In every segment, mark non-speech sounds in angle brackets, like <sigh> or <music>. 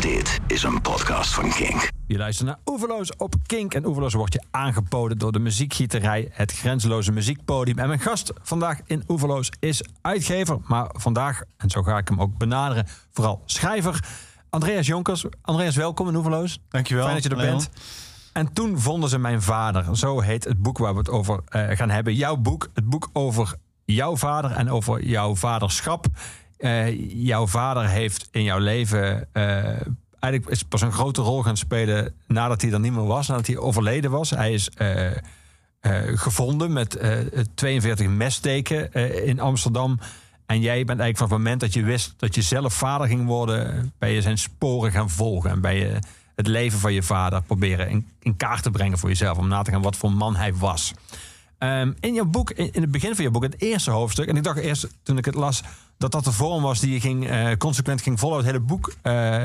Dit is een podcast van Kink. Je luistert naar Oeverloos op Kink. En Oeverloos wordt je aangeboden door de muziekgieterij, het grenzeloze muziekpodium. En mijn gast vandaag in Oeverloos is uitgever, maar vandaag, en zo ga ik hem ook benaderen, vooral schrijver. Andreas Jonkers. Andreas, welkom in Oeverloos. Dankjewel. Fijn dat je er Leon. bent. En toen vonden ze mijn vader. Zo heet het boek waar we het over eh, gaan hebben. Jouw boek, het boek over jouw vader en over jouw vaderschap. Eh, jouw vader heeft in jouw leven eh, eigenlijk is pas een grote rol gaan spelen nadat hij er niet meer was, nadat hij overleden was. Hij is eh, gevonden met eh, 42 messteken in Amsterdam. En jij bent eigenlijk van het moment dat je wist dat je zelf vader ging worden, ben je zijn sporen gaan volgen. En ben je het leven van je vader proberen in, in kaart te brengen voor jezelf. Om na te gaan wat voor man hij was. Ehm, in jouw boek, in, in het begin van je boek, het eerste hoofdstuk. En ik dacht eerst toen ik het las dat dat de vorm was die je ging, eh, consequent ging volgen. Het hele boek. eh,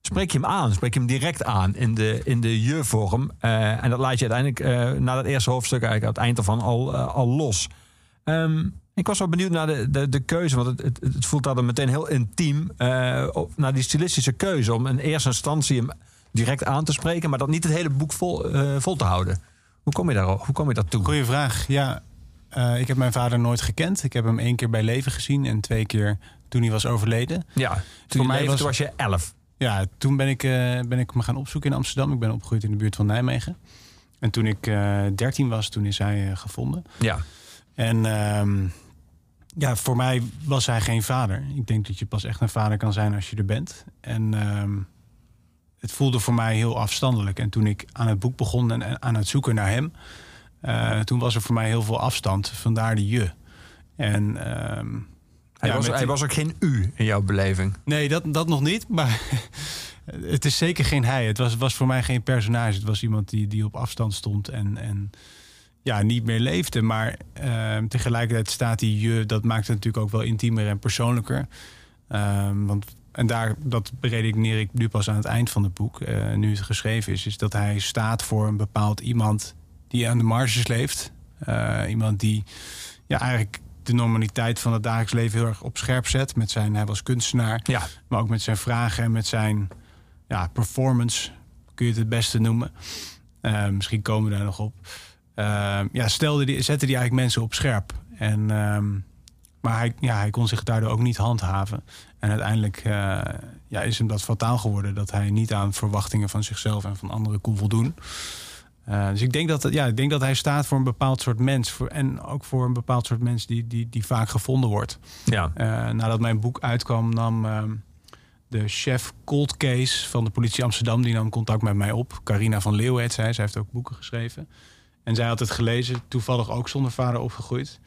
spreek je hem aan, spreek je hem direct aan in de, in de je-vorm. Eh, en dat laat je uiteindelijk na dat eerste hoofdstuk eigenlijk aan het eind ervan al, al los. Ehm, ik was wel benieuwd naar de, de, de keuze, want het, het, voelt daar meteen heel intiem. naar die stilistische keuze om in eerste instantie hem direct aan te spreken, maar dat niet het hele boek vol, vol te houden. Hoe kom je, daar, hoe kom je daartoe? Goeie vraag. Ja, eh, ik heb mijn vader nooit gekend. Ik heb hem één keer bij leven gezien en twee keer toen hij was overleden. Ja, toen, Voor mij leefde, was- je elf. Ja, toen ben ik, eh, ben ik me gaan opzoeken in Amsterdam. Ik ben opgegroeid in de buurt van Nijmegen. En toen ik eh 13 was, toen is hij gevonden. Ja. En ehm, ja, voor mij was hij geen vader. Ik denk dat je pas echt een vader kan zijn als je er bent. En ehm, het voelde voor mij heel afstandelijk. En toen ik aan het boek begon en aan het zoeken naar hem... eh, toen was er voor mij heel veel afstand. Vandaar de je. En ehm, Hij, ja, was, hij die- was ook geen u in jouw beleving. Nee, dat, dat nog niet. Maar <laughs> het is zeker geen hij. Het was, was voor mij geen personage. Het was iemand die, die op afstand stond en, en ja, niet meer leefde. Maar ehm, tegelijkertijd staat die je, dat maakt het natuurlijk ook wel intiemer en persoonlijker. Ehm, want, en daar, dat beredeneer ik nu pas aan het eind van het boek, eh, nu het geschreven is, is dat hij staat voor een bepaald iemand die aan de marges leeft. Eh, iemand die ja, eigenlijk de normaliteit van het dagelijks leven heel erg op scherp zet. Met zijn, hij was kunstenaar. Ja. Maar ook met zijn vragen en met zijn ja, performance, kun je het het beste noemen. Eh, misschien komen we daar nog op. Eh, ja, stelde die, zette die eigenlijk mensen op scherp. En, ehm, maar hij, ja, hij kon zich daardoor ook niet handhaven. En uiteindelijk ja, is hem dat fataal geworden... dat hij niet aan verwachtingen van zichzelf en van anderen kon voldoen. Eh, dus ik denk, dat, ja, ik denk dat hij staat voor een bepaald soort mens. Voor, en ook voor een bepaald soort mens die, die, die vaak gevonden wordt. Ja. Eh, nadat mijn boek uitkwam, nam ehm, de chef cold case van de politie Amsterdam... die nam contact met mij op. Carina van Leeuwen heet zij. Zij heeft ook boeken geschreven. En zij had het gelezen, toevallig ook zonder vader opgegroeid.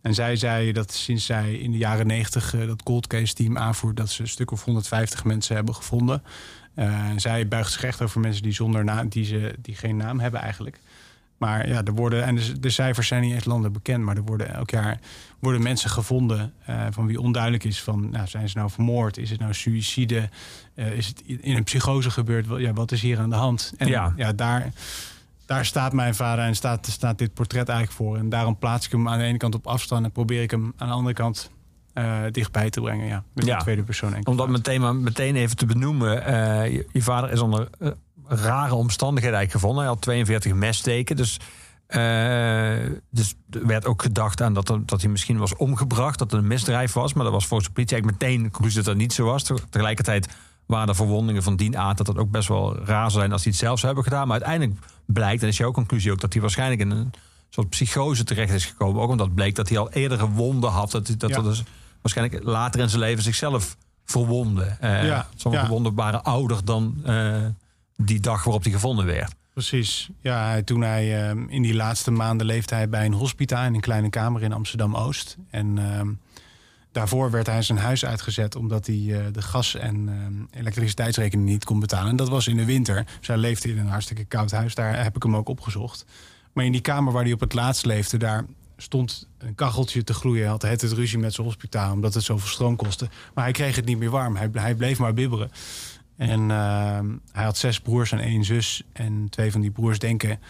En zij zei dat sinds zij in de jaren 90 eh, dat cold case team aanvoert... dat ze een stuk of 150 mensen hebben gevonden. Eh, zij buigt zich echt over mensen die, zonder naam, die, ze, die geen naam hebben eigenlijk. Maar ja, er worden, en de, de cijfers zijn niet eens landen bekend, maar er worden elk jaar worden mensen gevonden eh, van wie onduidelijk is van, nou, zijn ze nou vermoord? Is het nou suïcide? Eh, is het in een psychose gebeurd? Ja, wat is hier aan de hand? En Ja. ja, daar, daar staat mijn vader en staat, staat dit portret eigenlijk voor. En daarom plaats ik hem aan de ene kant op afstand en probeer ik hem aan de andere kant eh, dichtbij te brengen. Ja, met Ja. de tweede persoon. Om dat meteen, maar meteen even te benoemen. eh, je, je vader is onder eh, rare omstandigheden eigenlijk gevonden. Hij had 42 messteken. Dus, dus er werd ook gedacht aan dat, er- dat hij misschien was omgebracht. Dat het een misdrijf was. Maar dat was volgens de politie eigenlijk meteen de conclusie dat dat niet zo was. Tegelijkertijd waren er verwondingen van dien aard... dat het ook best wel raar zou zijn als hij het zelf zou hebben gedaan. Maar uiteindelijk blijkt, en is jouw conclusie ook... dat hij waarschijnlijk in een soort psychose terecht is gekomen. Ook omdat bleek dat hij al eerdere wonden had. Dat, dat Ja. er dus waarschijnlijk later in zijn leven zichzelf verwonde. Eh Ja, Sommige ja. wonden waren ouder dan eh, die dag waarop hij gevonden werd. Precies. Ja, toen hij ehm, in die laatste maanden leefde hij bij een hospita in een kleine kamer in Amsterdam Oost. En ehm, daarvoor werd hij zijn huis uitgezet omdat hij eh, de gas- en ehm, elektriciteitsrekening niet kon betalen. En dat was in de winter. Dus hij leefde in een hartstikke koud huis. Daar heb ik hem ook opgezocht. Maar in die kamer waar hij op het laatst leefde, daar stond een kacheltje te gloeien. Hij had het het ruzie met zijn hospitaal omdat het zoveel stroom kostte. Maar hij kreeg het niet meer warm. Hij, hij bleef maar bibberen. En ehm, hij had zes broers en één zus. En twee van die broers denken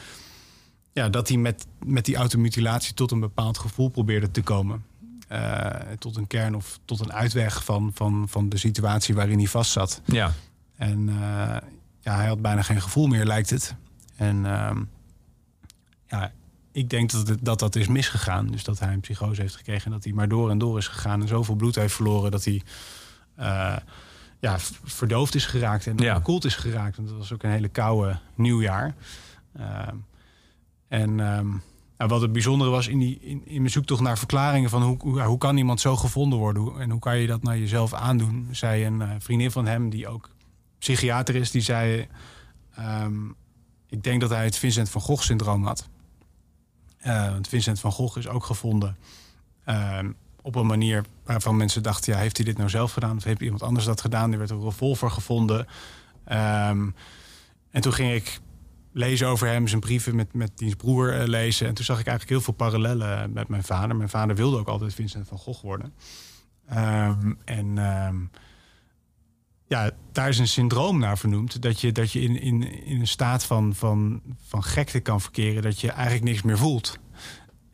ja, dat hij met, met die automutilatie tot een bepaald gevoel probeerde te komen. Eh, tot een kern of tot een uitweg van, van, van de situatie waarin hij vastzat. Ja. En eh, ja, hij had bijna geen gevoel meer, lijkt het. En ehm, ja, ik denk dat, het, dat dat is misgegaan. Dus dat hij een psychose heeft gekregen en dat hij maar door en door is gegaan en zoveel bloed heeft verloren dat hij eh, ja, verdoofd is geraakt en Ja. gekoeld is geraakt. Want dat was ook een hele koude nieuwjaar. Ehm, en ehm, nou, wat het bijzondere was in, die, in, in mijn zoektocht naar verklaringen van hoe, hoe, hoe kan iemand zo gevonden worden en hoe kan je dat naar jezelf aandoen, zei een eh, vriendin van hem die ook psychiater is, die zei: ehm, Ik denk dat hij het Vincent van Gogh syndroom had. Eh, want Vincent van Gogh is ook gevonden ehm, op een manier waarvan mensen dachten: ja, heeft hij dit nou zelf gedaan of heeft iemand anders dat gedaan? Er werd een revolver gevonden. Ehm, en toen ging ik lezen over hem, zijn brieven met, met diens broer eh, lezen. En toen zag ik eigenlijk heel veel parallellen met mijn vader. Mijn vader wilde ook altijd Vincent van Gogh worden. Ehm, en ja, daar is een syndroom naar vernoemd. Dat je, dat je in, in, in een staat van, van, van gekte kan verkeren. Dat je eigenlijk niks meer voelt.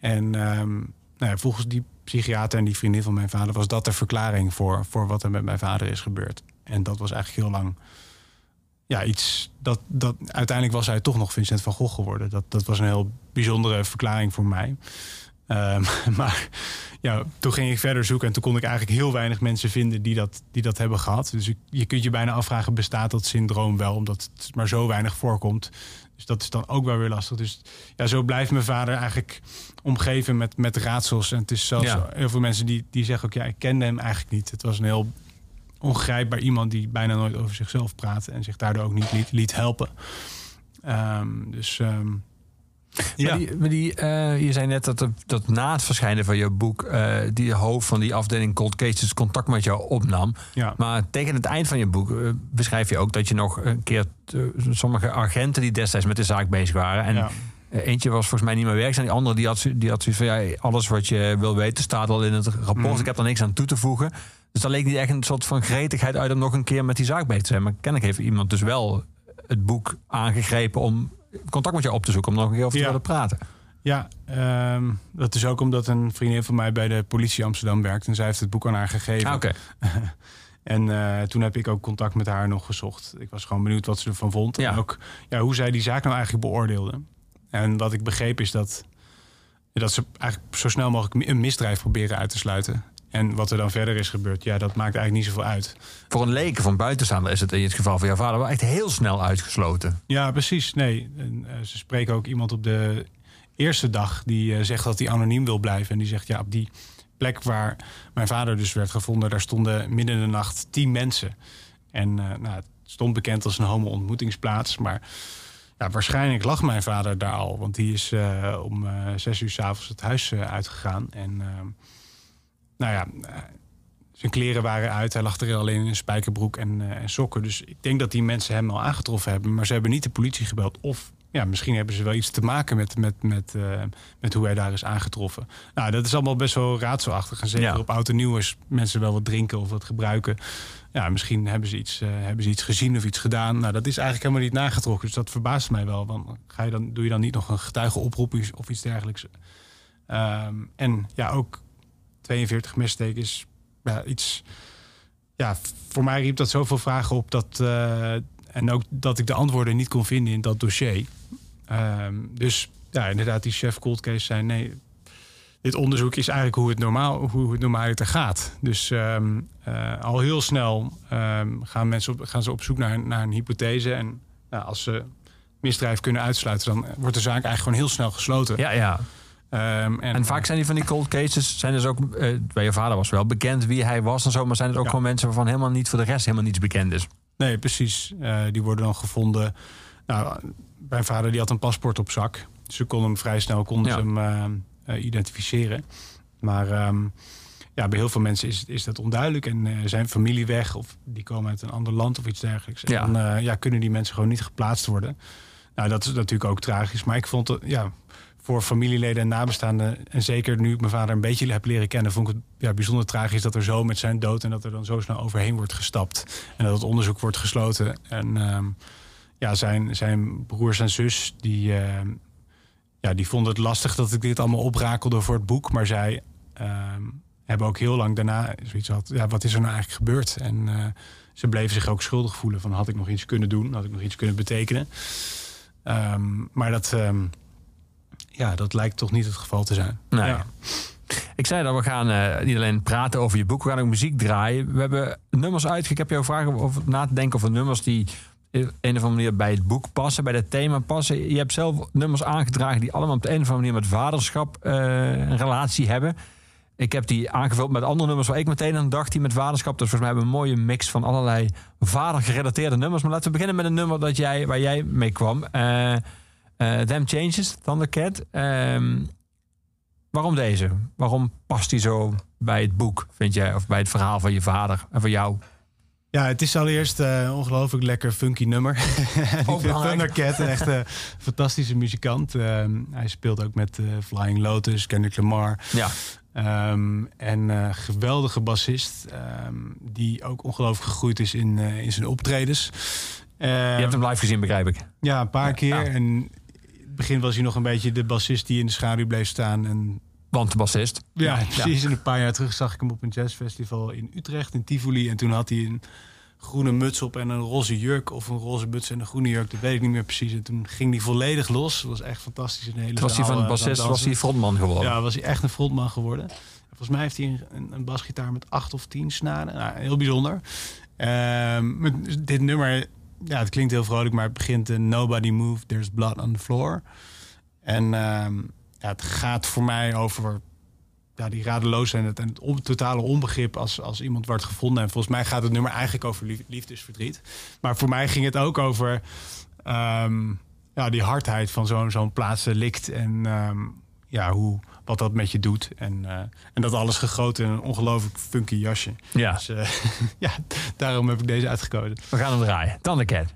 En ehm, nou ja, volgens die psychiater en die vriendin van mijn vader... was dat de verklaring voor, voor wat er met mijn vader is gebeurd. En dat was eigenlijk heel lang... Ja, iets dat, dat uiteindelijk was hij toch nog Vincent van Gogh geworden. Dat, dat was een heel bijzondere verklaring voor mij. Ehm, <laughs> maar ja, toen ging ik verder zoeken en toen kon ik eigenlijk heel weinig mensen vinden die dat, die dat hebben gehad. Dus ik- je kunt je bijna afvragen, bestaat dat syndroom wel? Omdat het maar zo weinig voorkomt. Dus dat is dan ook wel weer lastig. Dus ja, zo blijft mijn vader eigenlijk omgeven met, met raadsels. En het is zelfs Ja. heel veel mensen die, die zeggen ook, ja, ik kende hem eigenlijk niet. Het was een heel ongrijpbaar iemand die bijna nooit over zichzelf praatte en zich daardoor ook niet liet, liet helpen. Ehm, dus ehm, ja. Maar die, maar die, eh, je zei net dat, er- dat na het verschijnen van je boek... eh, die hoofd van die afdeling Cold Cases contact met jou opnam. ja. Maar tegen het eind van je boek eh, beschrijf je ook... dat je nog een keer sommige agenten die destijds met de zaak bezig waren... en ja. eentje was volgens mij niet meer werkzaam. Die andere die had, die had zoiets van... Ja, alles wat je wil weten staat al in het rapport. Mhm. Ik heb er niks aan toe te voegen. Dus daar leek niet echt een soort van gretigheid uit... om nog een keer met die zaak bezig te zijn. Maar kennelijk heeft iemand dus wel het boek aangegrepen... om contact met jou op te zoeken. Om nog een keer over te willen praten. Ja, ehm, dat is ook omdat een vriendin van mij bij de politie Amsterdam werkt. En zij heeft het boek aan haar gegeven. Ah, Oké. <laughs> En eh, toen heb ik ook contact met haar nog gezocht. Ik was gewoon benieuwd wat ze ervan vond. Ja. En ook ja, hoe zij die zaak nou eigenlijk beoordeelde. En wat ik begreep is dat, dat ze eigenlijk zo snel mogelijk een misdrijf proberen uit te sluiten. En wat er dan verder is gebeurd, ja, dat maakt eigenlijk niet zoveel uit. Voor een leken van buitenstaander is het in het geval van jouw vader wel echt heel snel uitgesloten. Ja, precies. Nee, en, eh, ze spreken ook iemand op de eerste dag die eh, zegt dat hij anoniem wil blijven. En die zegt, ja, op die plek waar mijn vader dus werd gevonden... daar stonden midden in de nacht tien mensen. En eh, nou, het stond bekend als een homo-ontmoetingsplaats. Maar ja, waarschijnlijk lag mijn vader daar al. Want die is om zes uur s'avonds het huis uitgegaan. En eh, nou ja... eh, zijn kleren waren uit. Hij lag er alleen in een spijkerbroek en, eh, en sokken. Dus ik denk dat die mensen hem al aangetroffen hebben. Maar ze hebben niet de politie gebeld. Of ja, misschien hebben ze wel iets te maken met, met, met, eh, met hoe hij daar is aangetroffen. Nou, dat is allemaal best wel raadselachtig. En zeker Ja. op oud en nieuw als mensen wel wat drinken of wat gebruiken. Ja, misschien hebben ze, iets, hebben ze iets gezien of iets gedaan. Nou, dat is eigenlijk helemaal niet nagetrokken. Dus dat verbaast mij wel. Want ga je dan, doe je dan niet nog een getuigenoproep of iets dergelijks? Ehm, en ja, ook 42 messteken is ja, iets. Ja, voor mij riep dat zoveel vragen op dat. eh, en ook dat ik de antwoorden niet kon vinden in dat dossier. Ehm, dus ja, inderdaad, die chef cold case zei: nee, dit onderzoek is eigenlijk hoe het normaal, hoe het normaal er gaat. Dus ehm, eh, al heel snel ehm, gaan mensen op, gaan ze op zoek naar, naar een hypothese. En nou, als ze misdrijf kunnen uitsluiten, dan wordt de zaak eigenlijk gewoon heel snel gesloten. Ja, ja. Ehm, En vaak zijn die van die cold cases, zijn dus ook, eh, bij je vader was wel bekend wie hij was en zo, maar zijn het ook Ja. gewoon mensen waarvan helemaal niet voor de rest helemaal niets bekend is. Nee, precies. Eh, die worden dan gevonden. Nou, mijn vader die had een paspoort op zak. Dus ze konden hem vrij snel konden Ja. hem eh, eh, identificeren. Maar ehm, ja, bij heel veel mensen is, is dat onduidelijk. En eh, zijn familie weg of die komen uit een ander land of iets dergelijks. En dan eh, ja, kunnen die mensen gewoon niet geplaatst worden. Nou, dat is natuurlijk ook tragisch. Maar ik vond het, ja, voor familieleden en nabestaanden... en zeker nu ik mijn vader een beetje heb leren kennen... vond ik het ja, bijzonder tragisch dat er zo met zijn dood... en dat er dan zo snel overheen wordt gestapt. En dat het onderzoek wordt gesloten. En ehm, ja, zijn, zijn broers en zus... die, ehm, ja, die vonden het lastig dat ik dit allemaal oprakelde voor het boek. Maar zij ehm, hebben ook heel lang daarna zoiets gehad... ja, wat is er nou eigenlijk gebeurd? En... eh, ze bleven zich ook schuldig voelen van had ik nog iets kunnen doen, had ik nog iets kunnen betekenen. Maar dat, ja, dat lijkt toch niet het geval te zijn. Nee. Ja. Ik zei dat we gaan eh, niet alleen praten over je boek, we gaan ook muziek draaien. We hebben nummers uit. Ik heb jou om over na te denken over nummers die op een of andere manier bij het boek passen, bij het thema passen. Je hebt zelf nummers aangedragen die allemaal op de een of andere manier met vaderschap eh, een relatie hebben. Ik heb die aangevuld met andere nummers waar ik meteen aan dacht die met vaderschap. Dus volgens mij hebben we een mooie mix van allerlei vadergerelateerde nummers. Maar laten we beginnen met een nummer dat jij, waar jij mee kwam. Eh, Them Changes, Thundercat. Ehm waarom deze? Waarom past die zo bij het boek, vind jij? Of bij het verhaal van je vader en van jou? Ja, het is allereerst eh, een ongelooflijk lekker funky nummer. <laughs> Ik vind. Thundercat echt een fantastische muzikant. Ehm, hij speelt ook met eh, Flying Lotus, Kendrick Lamar. Ja. Ehm, en eh, geweldige bassist. die ook ongelooflijk gegroeid is in, eh, in zijn optredens. Je hebt hem live gezien, begrijp ik. Ja, een paar keer. ja. En begin was hij nog een beetje de bassist die in de schaduw bleef staan. En Want de bassist. ja, precies. En een paar jaar terug zag ik hem op een jazzfestival in Utrecht, in Tivoli. En toen had hij een groene muts op en een roze jurk. Of een roze muts en een groene jurk, dat weet ik niet meer precies. En toen ging hij volledig los. Dat was echt fantastisch. Een hele was hij van eh, bassist, was hij frontman geworden. Ja, was hij echt een frontman geworden. Volgens mij heeft hij een, een, basgitaar met acht of tien snaren. Nou, heel bijzonder. Met dit nummer, ja, het klinkt heel vrolijk, maar het begint... eh, Nobody move, there's blood on the floor. En ehm, ja, het gaat voor mij over ja, die radeloosheid en het totale onbegrip als, als iemand wordt gevonden. En volgens mij gaat het nummer eigenlijk over lief- liefdesverdriet. Maar voor mij ging het ook over ehm, ja, die hardheid van zo'n zo'n plaatsdelict. En ehm, ja, hoe, wat dat met je doet. En, eh, en dat alles gegoten in een ongelooflijk funky jasje. Ja, Dus eh, <laughs> ja, daarom heb ik deze uitgekozen. we gaan hem draaien. Thundercat.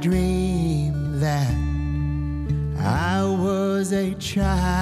Dreamed that I was a child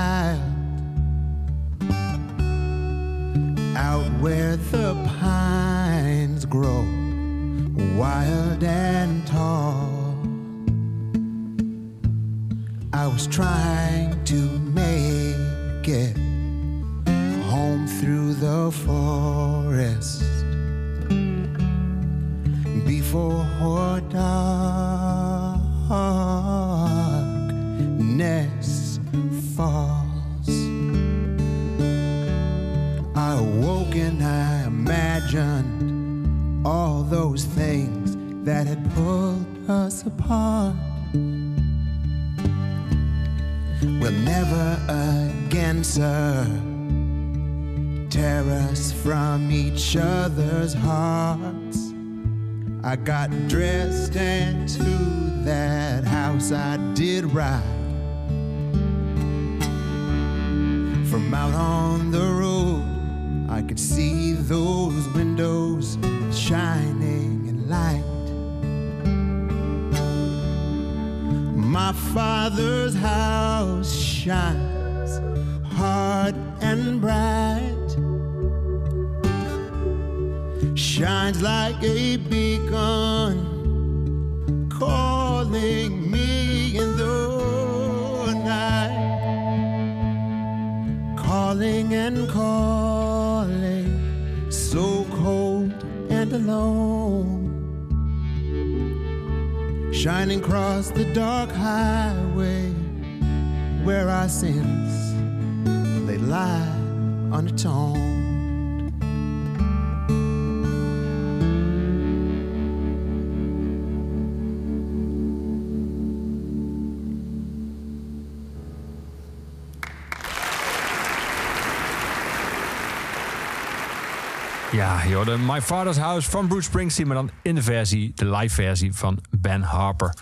Ja, joh, de My Father's House van Bruce Springsteen, maar dan in de versie, de live versie van Ben Harper.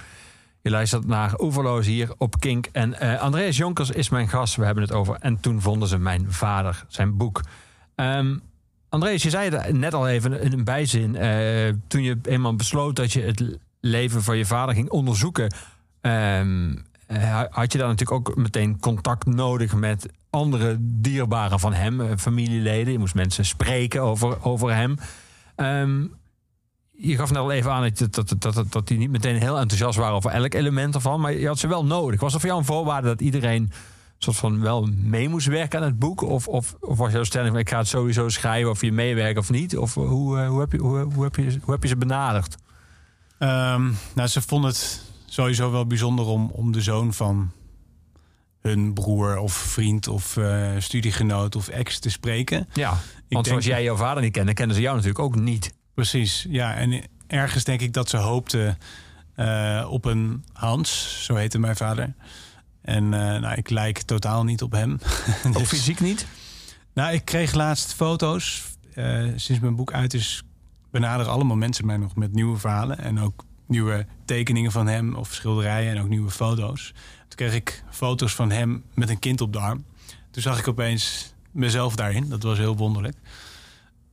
Je luistert naar Oeverloos hier op Kink. En eh, Andreas Jonkers is mijn gast. We hebben het over. En toen vonden ze mijn vader, zijn boek. Um, Andreas, je zei het net al even in een bijzin. Uh, toen je eenmaal besloot dat je het leven van je vader ging onderzoeken. Um, had je dan natuurlijk ook meteen contact nodig met andere dierbaren van hem, familieleden. Je moest mensen spreken over, over hem. Um, je gaf net al even aan dat, dat, dat, dat, dat die niet meteen heel enthousiast waren over elk element ervan. Maar je had ze wel nodig. Was er voor jou een voorwaarde dat iedereen soort van wel mee moest werken aan het boek? Of, of, of was jouw stelling van ik ga het sowieso schrijven of je meewerkt of niet? Of hoe, hoe, heb, je, hoe, hoe, heb, je, hoe heb je ze benaderd? Um, nou, ze vonden het sowieso wel bijzonder om, om de zoon van hun broer of vriend of uh, studiegenoot of ex te spreken. Ja, want zoals jij jouw vader niet kende, kennen ze jou natuurlijk ook niet. Precies, ja. En ergens denk ik dat ze hoopten uh, op een Hans, zo heette mijn vader. En uh, nou, ik lijk totaal niet op hem. <laughs> dus, ook fysiek niet? Nou, ik kreeg laatst foto's. sinds mijn boek uit is, benaderen allemaal mensen mij nog met nieuwe verhalen. En ook nieuwe tekeningen van hem of schilderijen en ook nieuwe foto's. Toen kreeg ik foto's van hem met een kind op de arm. Toen zag ik opeens mezelf daarin. Dat was heel wonderlijk.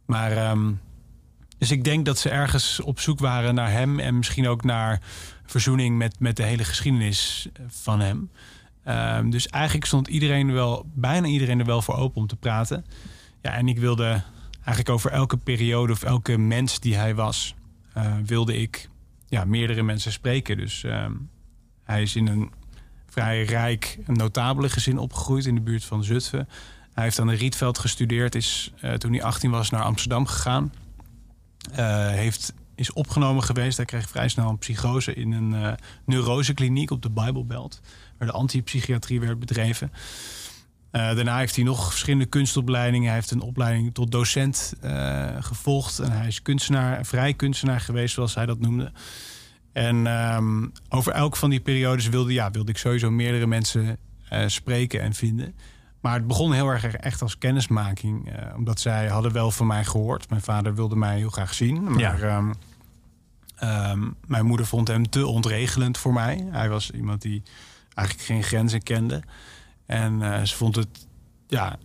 Maar um, dus ik denk dat ze ergens op zoek waren naar hem en misschien ook naar verzoening met, met de hele geschiedenis van hem. Um, dus eigenlijk stond iedereen wel, bijna iedereen er wel voor open om te praten. Ja, en ik wilde eigenlijk over elke periode of elke mens die hij was, uh, wilde ik ja, meerdere mensen spreken. Dus uh, hij is in een vrij rijk en notabele gezin opgegroeid in de buurt van Zutphen. Hij heeft aan de Rietveld gestudeerd, is uh, toen hij 18 was naar Amsterdam gegaan. Uh, heeft, is opgenomen geweest. Hij kreeg vrij snel een psychose in een uh, neurosekliniek op de Bijbelbelt. Waar de antipsychiatrie werd bedreven. Uh, daarna heeft hij nog verschillende kunstopleidingen. Hij heeft een opleiding tot docent gevolgd. En hij is kunstenaar, vrij kunstenaar geweest, zoals hij dat noemde. En um, over elk van die periodes wilde, ja, wilde ik sowieso meerdere mensen spreken en vinden. Maar het begon heel erg echt als kennismaking. Uh, omdat zij hadden wel van mij gehoord. Mijn vader wilde mij heel graag zien. Maar ja. um, um, mijn moeder vond hem te ontregelend voor mij. Hij was iemand die eigenlijk geen grenzen kende. En uh, ze vond het ja,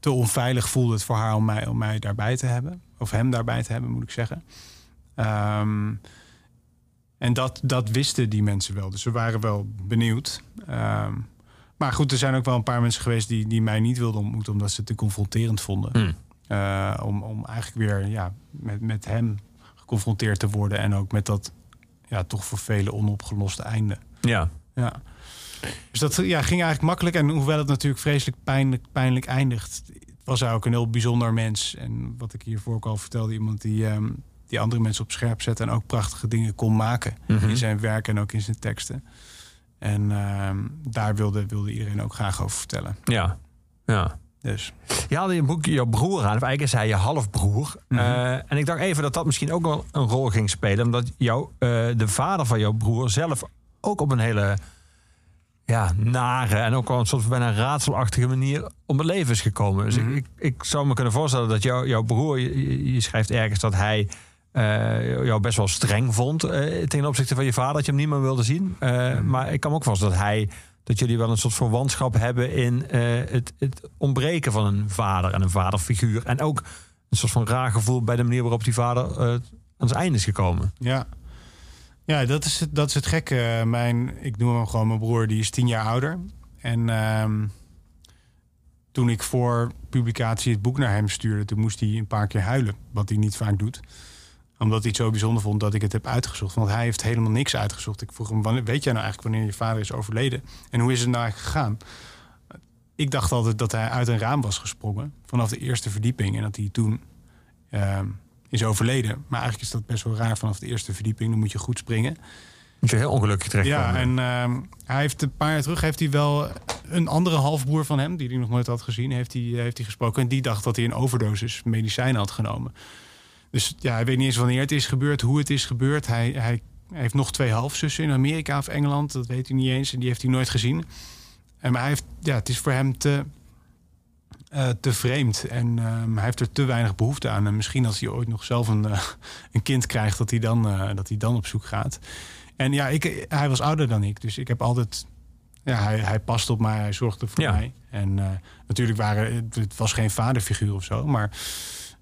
te onveilig voelde het voor haar om mij, om mij daarbij te hebben. Of hem daarbij te hebben, moet ik zeggen. Um, En dat, dat wisten die mensen wel. Dus ze waren wel benieuwd. Ehm, maar goed, er zijn ook wel een paar mensen geweest die, die mij niet wilden ontmoeten omdat ze het te confronterend vonden. Hmm. Eh, om, om eigenlijk weer ja, met, met hem geconfronteerd te worden. En ook met dat ja, toch voor velen onopgeloste einde. Ja. Ja. Dus dat ja, ging eigenlijk makkelijk. En hoewel het natuurlijk vreselijk pijnlijk, pijnlijk eindigt, was hij ook een heel bijzonder mens. En wat ik hiervoor ook al vertelde, iemand die, ehm, die andere mensen op scherp zette en ook prachtige dingen kon maken Mhm. in zijn werk en ook in zijn teksten. En ehm, daar wilde, wilde iedereen ook graag over vertellen. Ja. Ja. Dus Je haalde je boek jouw broer aan, of eigenlijk is hij je halfbroer. Mhm. Eh, en ik dacht even dat dat misschien ook wel een rol ging spelen. Omdat jou, eh, de vader van jouw broer zelf ook op een hele ja, nare en ook wel een soort bijna raadselachtige manier om het leven is gekomen. Dus Mhm. ik, ik, ik zou me kunnen voorstellen dat jou, jouw broer, je schrijft ergens dat hij eh, jou best wel streng vond eh, ten opzichte van je vader, dat je hem niet meer wilde zien. Eh, Mhm. Maar ik kan ook voorstellen dat hij dat jullie wel een soort verwantschap hebben in het, het ontbreken van een vader en een vaderfiguur. En ook een soort van raar gevoel bij de manier waarop die vader aan zijn einde is gekomen. ja, ja dat, is het, dat is het gekke. Mijn, ik noem hem gewoon mijn broer, die is tien jaar ouder. En ehm, toen ik voor publicatie het boek naar hem stuurde, toen moest hij een paar keer huilen. Wat hij niet vaak doet. Omdat hij het zo bijzonder vond dat ik het heb uitgezocht. Want hij heeft helemaal niks uitgezocht. Ik vroeg hem, wanneer- weet jij nou eigenlijk wanneer je vader is overleden? En hoe is het nou eigenlijk gegaan? Ik dacht altijd dat hij uit een raam was gesprongen. Vanaf de eerste verdieping. En dat hij toen ehm, is overleden. Maar eigenlijk is dat best wel raar vanaf de eerste verdieping. Dan moet je goed springen. Moet je heel ongelukkig terechtkomen. Ja, en ehm, hij heeft een paar jaar terug heeft hij wel een andere halfbroer van hem, die hij nog nooit had gezien, heeft hij, heeft hij gesproken. En die dacht dat hij een overdosis medicijnen had genomen. Dus ja, hij weet niet eens wanneer het is gebeurd, hoe het is gebeurd. Hij, hij heeft nog twee halfzussen in Amerika of Engeland, dat weet hij niet eens. En die heeft hij nooit gezien. En maar hij heeft, ja, het is voor hem te, eh, te vreemd. En ehm, hij heeft er te weinig behoefte aan. En misschien als hij ooit nog zelf een, eh, een kind krijgt, dat hij, dan, eh, dat hij dan op zoek gaat. En ja, ik, hij was ouder dan ik. Dus ik heb altijd. Ja, hij, hij past op mij, hij zorgde voor Ja. mij. En natuurlijk waren het was geen vaderfiguur of zo, maar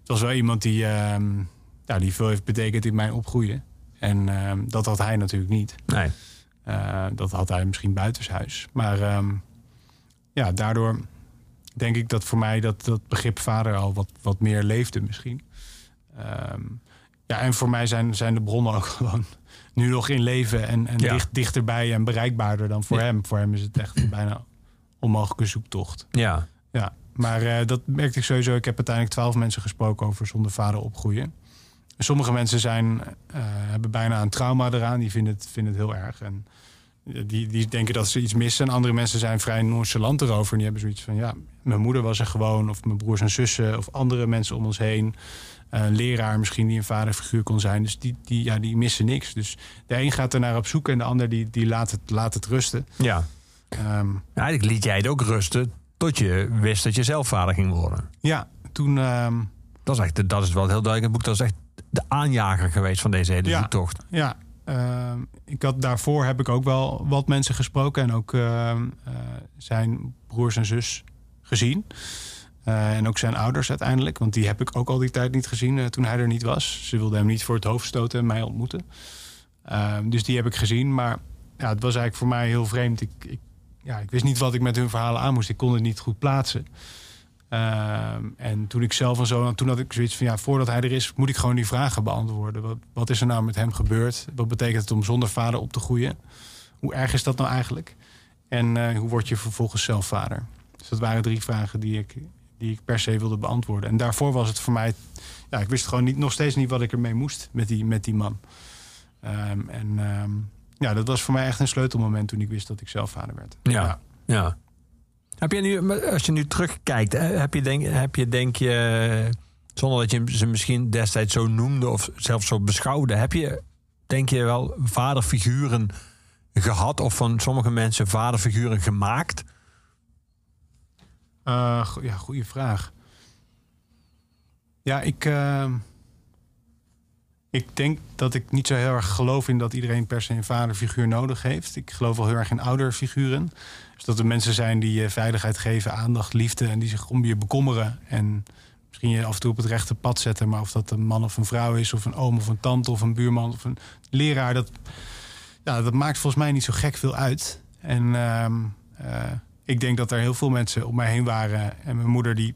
het was wel iemand die, ehm, ja, die veel heeft betekend in mijn opgroeien. En ehm, dat had hij natuurlijk niet. Nee. Eh, dat had hij misschien buitenshuis. Maar ehm, ja, daardoor denk ik dat voor mij dat, dat begrip vader al wat, wat meer leefde misschien. Ja, en voor mij zijn, zijn de bronnen ook <laughs> gewoon nu nog in leven en, en Ja. dicht, dichterbij en bereikbaarder dan voor Ja. hem. Voor hem is het echt bijna onmogelijke zoektocht. Ja. Ja, maar eh, dat merkte ik sowieso. Ik heb uiteindelijk twaalf mensen gesproken over zonder vader opgroeien. Sommige mensen zijn, eh, hebben bijna een trauma eraan. Die vinden het, vinden het heel erg. En eh, die, die denken dat ze iets missen. En andere mensen zijn vrij nonchalant erover. En die hebben zoiets van, ja, mijn moeder was er gewoon. Of mijn broers en zussen. Of andere mensen om ons heen. Een leraar misschien die een vaderfiguur kon zijn. Dus die, die, ja, die missen niks. Dus de een gaat er naar op zoek. En de ander die, die laat, het, laat het rusten. ja. Ehm, Eigenlijk liet jij het ook rusten tot je wist dat je zelf vader ging worden. ja, toen... ehm, Dat is, echt, dat is wel heel duidelijk het boek. Dat is echt de aanjager geweest van deze hele Ja. zoektocht. Ja, ehm, ik had, daarvoor heb ik ook wel wat mensen gesproken en ook ehm, eh, zijn broers en zus gezien. Eh, en ook zijn ouders uiteindelijk, want die heb ik ook al die tijd niet gezien eh, toen hij er niet was. Ze wilden hem niet voor het hoofd stoten en mij ontmoeten. Dus die heb ik gezien, maar ja, het was eigenlijk voor mij heel vreemd. Ik, ik, ja, ik wist niet wat ik met hun verhalen aan moest. Ik kon het niet goed plaatsen. Ehm, en toen ik zelf en zo, toen had ik zoiets van ja, voordat hij er is, moet ik gewoon die vragen beantwoorden. Wat, wat is er nou met hem gebeurd? Wat betekent het om zonder vader op te groeien? Hoe erg is dat nou eigenlijk? En eh, hoe word je vervolgens zelf vader? Dus dat waren drie vragen die ik, die ik per se wilde beantwoorden. En daarvoor was het voor mij, ja, ik wist gewoon niet, nog steeds niet wat ik ermee moest met die, met die man. Ehm, en ehm, ja, dat was voor mij echt een sleutelmoment toen ik wist dat ik zelf vader werd. Ja. Ja. Heb je nu, als je nu terugkijkt, heb je denk, heb je, denk je, zonder dat je ze misschien destijds zo noemde of zelfs zo beschouwde, heb je, denk je wel, vaderfiguren gehad of van sommige mensen vaderfiguren gemaakt? Eh, ja, goede vraag. Ja, ik, eh, ik denk dat ik niet zo heel erg geloof in dat iedereen per se een vaderfiguur nodig heeft. Ik geloof wel heel erg in ouderfiguren. Dus dat er mensen zijn die je veiligheid geven, aandacht, liefde en die zich om je bekommeren. En misschien je af en toe op het rechte pad zetten. Maar of dat een man of een vrouw is, of een oom of een tante of een buurman of een leraar, dat, ja, dat maakt volgens mij niet zo gek veel uit. En ehm, eh, ik denk dat er heel veel mensen om mij heen waren. En mijn moeder die